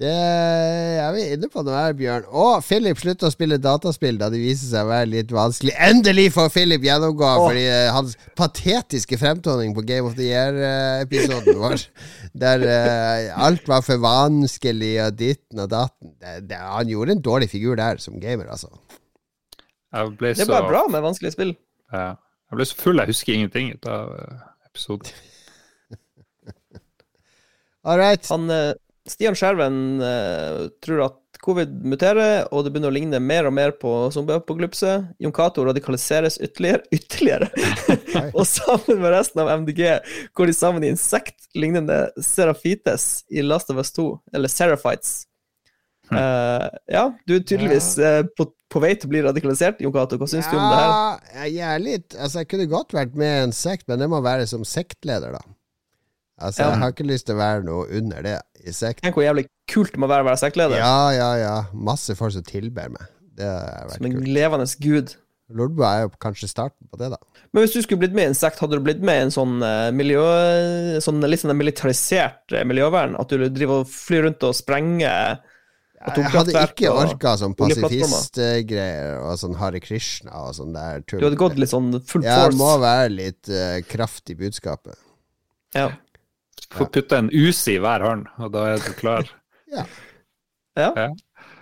Det er vi inne på noe her, Bjørn. Å, Philip sluttet å spille dataspill da det viser seg å være litt vanskelig. Endelig får Philip gjennomgå oh. fordi uh, hans patetiske fremtoning på Game of the Year-episoden vår, der uh, alt var for vanskelig og ditten og datten det, det, Han gjorde en dårlig figur der som gamer, altså. Det er bare bra med vanskelige spill. ja. jeg ble så full, jeg husker ingenting ut av eh, episoden. All right. Han, eh, Stian Skjerven eh, tror at covid muterer, og det begynner å ligne mer og mer på zombieapokalypse. Jon Cato radikaliseres ytterligere, ytterligere. og sammen med resten av MDG går de sammen i insekt-lignende Serafites i Last of Us 2, eller Seraphites. Uh, ja, du er tydeligvis eh, på, på vei til å bli radikalisert, Jon Cato. Hva syns du om det her? Jeg er litt Altså, jeg kunne godt vært med i en sekt, men det må være som sektleder, da. Altså, Ja. jeg har ikke lyst til å være noe under det i sekt. Tenk hvor jævlig kult det må være å være sektleder. Ja, ja, ja. Masse folk som tilber meg. Det er veldig kult Som en kult. levende gud. Lordboa er jo kanskje starten på det, da. Men hvis du skulle blitt med i en sekt, hadde du blitt med i en sånn eh, miljø... Sånn litt sånn militarisert eh, miljøvern? At du driver og flyr rundt og sprenger Jeg hadde ikke orka sånn pasifistgreier og sånn Hare Krishna og sånn der tull. Du hadde gått litt sånn full force? Ja, det må være litt uh, kraft i budskapet. Ja. Få putte en Uzi i hver hånd, og da er du klar. Ja. ja.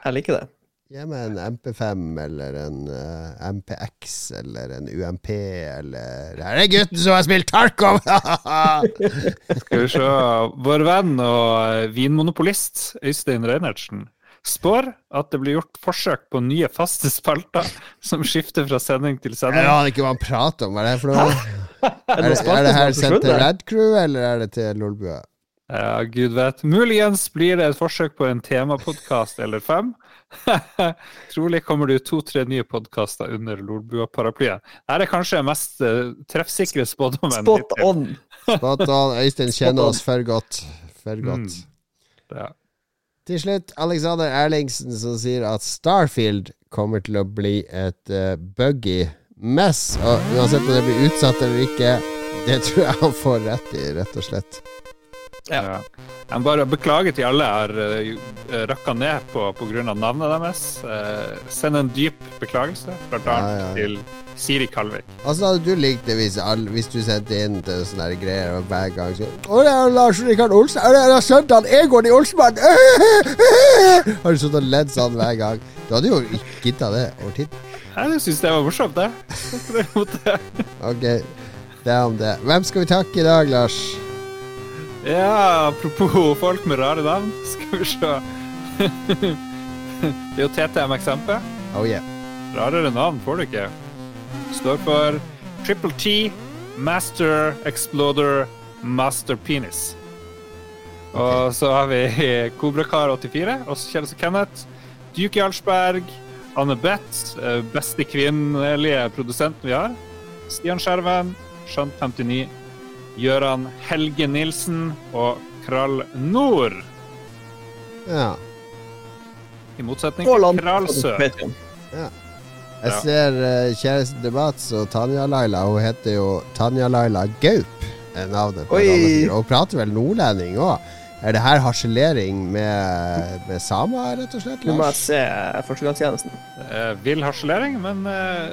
Jeg liker det. Gi meg en MP5 eller en uh, MPX eller en UMP eller Her er gutten som har spilt Tarkov! Skal vi se. Vår venn og eh, vinmonopolist Øystein Reinertsen spår at det blir gjort forsøk på nye faste spalter som skifter fra sending til Jeg sending. aner ikke hva han prater om. Hva er det for noe? Er Er det er det her sendt til? Red Crew, eller er det til Lolbua? Ja, gud vet. Muligens blir det et forsøk på en temapodkast eller fem. Trolig kommer det ut to-tre nye podkaster under Lolbua-paraplyen. Her er kanskje den mest eh, treffsikre spådommen. Spot on! Spot on. Øystein kjenner oss for godt. For godt. Mm. Ja. Til slutt, Alexander Erlingsen som sier at Starfield kommer til å bli et uh, buggy mess. Og uansett om det blir utsatt eller ikke, det tror jeg han får rett i, rett og slett. Ja. Ja. Jeg må bare beklager til alle jeg har uh, rakka ned på pga. navnet deres. Eh, send en dyp beklagelse, blant Ja, annet ja, ja. til Siri Kalvik. Altså hadde du likt det hvis, hvis du sendte inn til sånne greier og hver gang så Å, det er Lars Rikard Olsen Å, det er sønnen Egon i Olsenmann Har du sittet og ledd sånn hver gang? Du hadde jo ikke gidda det over tid. Jeg syns det var morsomt, det. Ok, det er om det. Hvem skal vi takke i dag, Lars? ja, apropos folk med rare navn, skal vi se. det er jo TTM-eksempel. Oh yeah. Rarere navn får du ikke. Står for Triple T, Master Exploder, Master Penis. Og så har vi Kobrakar84, også kjent som Kenneth. Duke Jarlsberg, Anne Beth, eh, beste kvinnelige produsenten vi har. Stian Skjerven, Skjønt59, Gøran Helge Nilsen og Krall Nord. Ja. I motsetning til Krall Sør. Ja. Jeg Ja. ser uh, kjæresten til Mats og Tanja Laila. Hun heter jo Tanja Laila Gaup er navnet. på Oi. Og prater vel nordlending òg. Er det her harselering med, med samer, rett og slett? Lars? Nå må se førstegangstjenesten. Eh, vill harselering, men eh,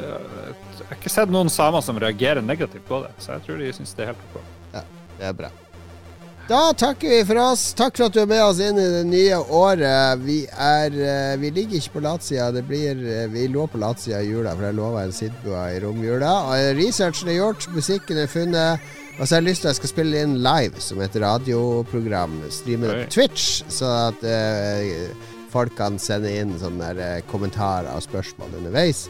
jeg har ikke sett noen samer som reagerer negativt på det, så jeg tror de syns det er helt ok. Det er bra. Da takker vi for oss. Takk for at du er med oss inn i det nye året. Vi er eh, Vi ligger ikke på latsida. Det blir eh, Vi lå på latsida i jula, for jeg lova en Sidbua i romjula. Researchen er gjort, musikken er funnet. Og så har jeg lyst til at jeg skal spille inn live som et radioprogram. Streame det på Twitch, så at uh, folk kan sende inn sånne der, uh, kommentarer og spørsmål underveis.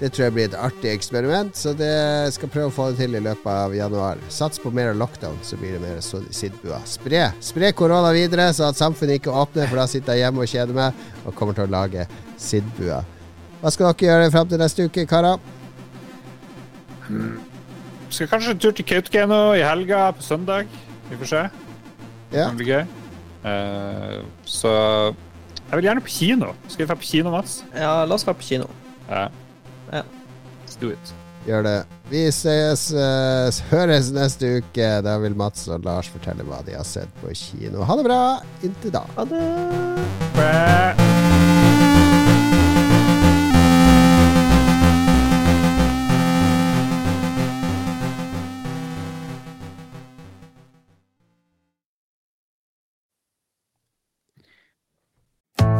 Det tror jeg blir et artig eksperiment, så det skal prøve å få det til i løpet av januar. Sats på mer lockdown, så blir det mer Sidbua. Spre, spre korona videre, så at samfunnet ikke åpner, for da sitter jeg hjemme og kjeder meg og kommer til å lage Sidbua. Hva skal dere gjøre fram til neste uke, karer? Skal kanskje en tur til Kautokeino i helga på søndag. Vi får se. Ja. Det blir gøy. Uh, så jeg vil gjerne på kino. Skal vi dra på kino, Mats? Ja, la oss dra på kino. Ja. Ja. Let's do it. Gjør det. Vi ses, uh, høres neste uke. Da vil Mats og Lars fortelle hva de har sett på kino. Ha det bra inntil da. Ha det. Bæ.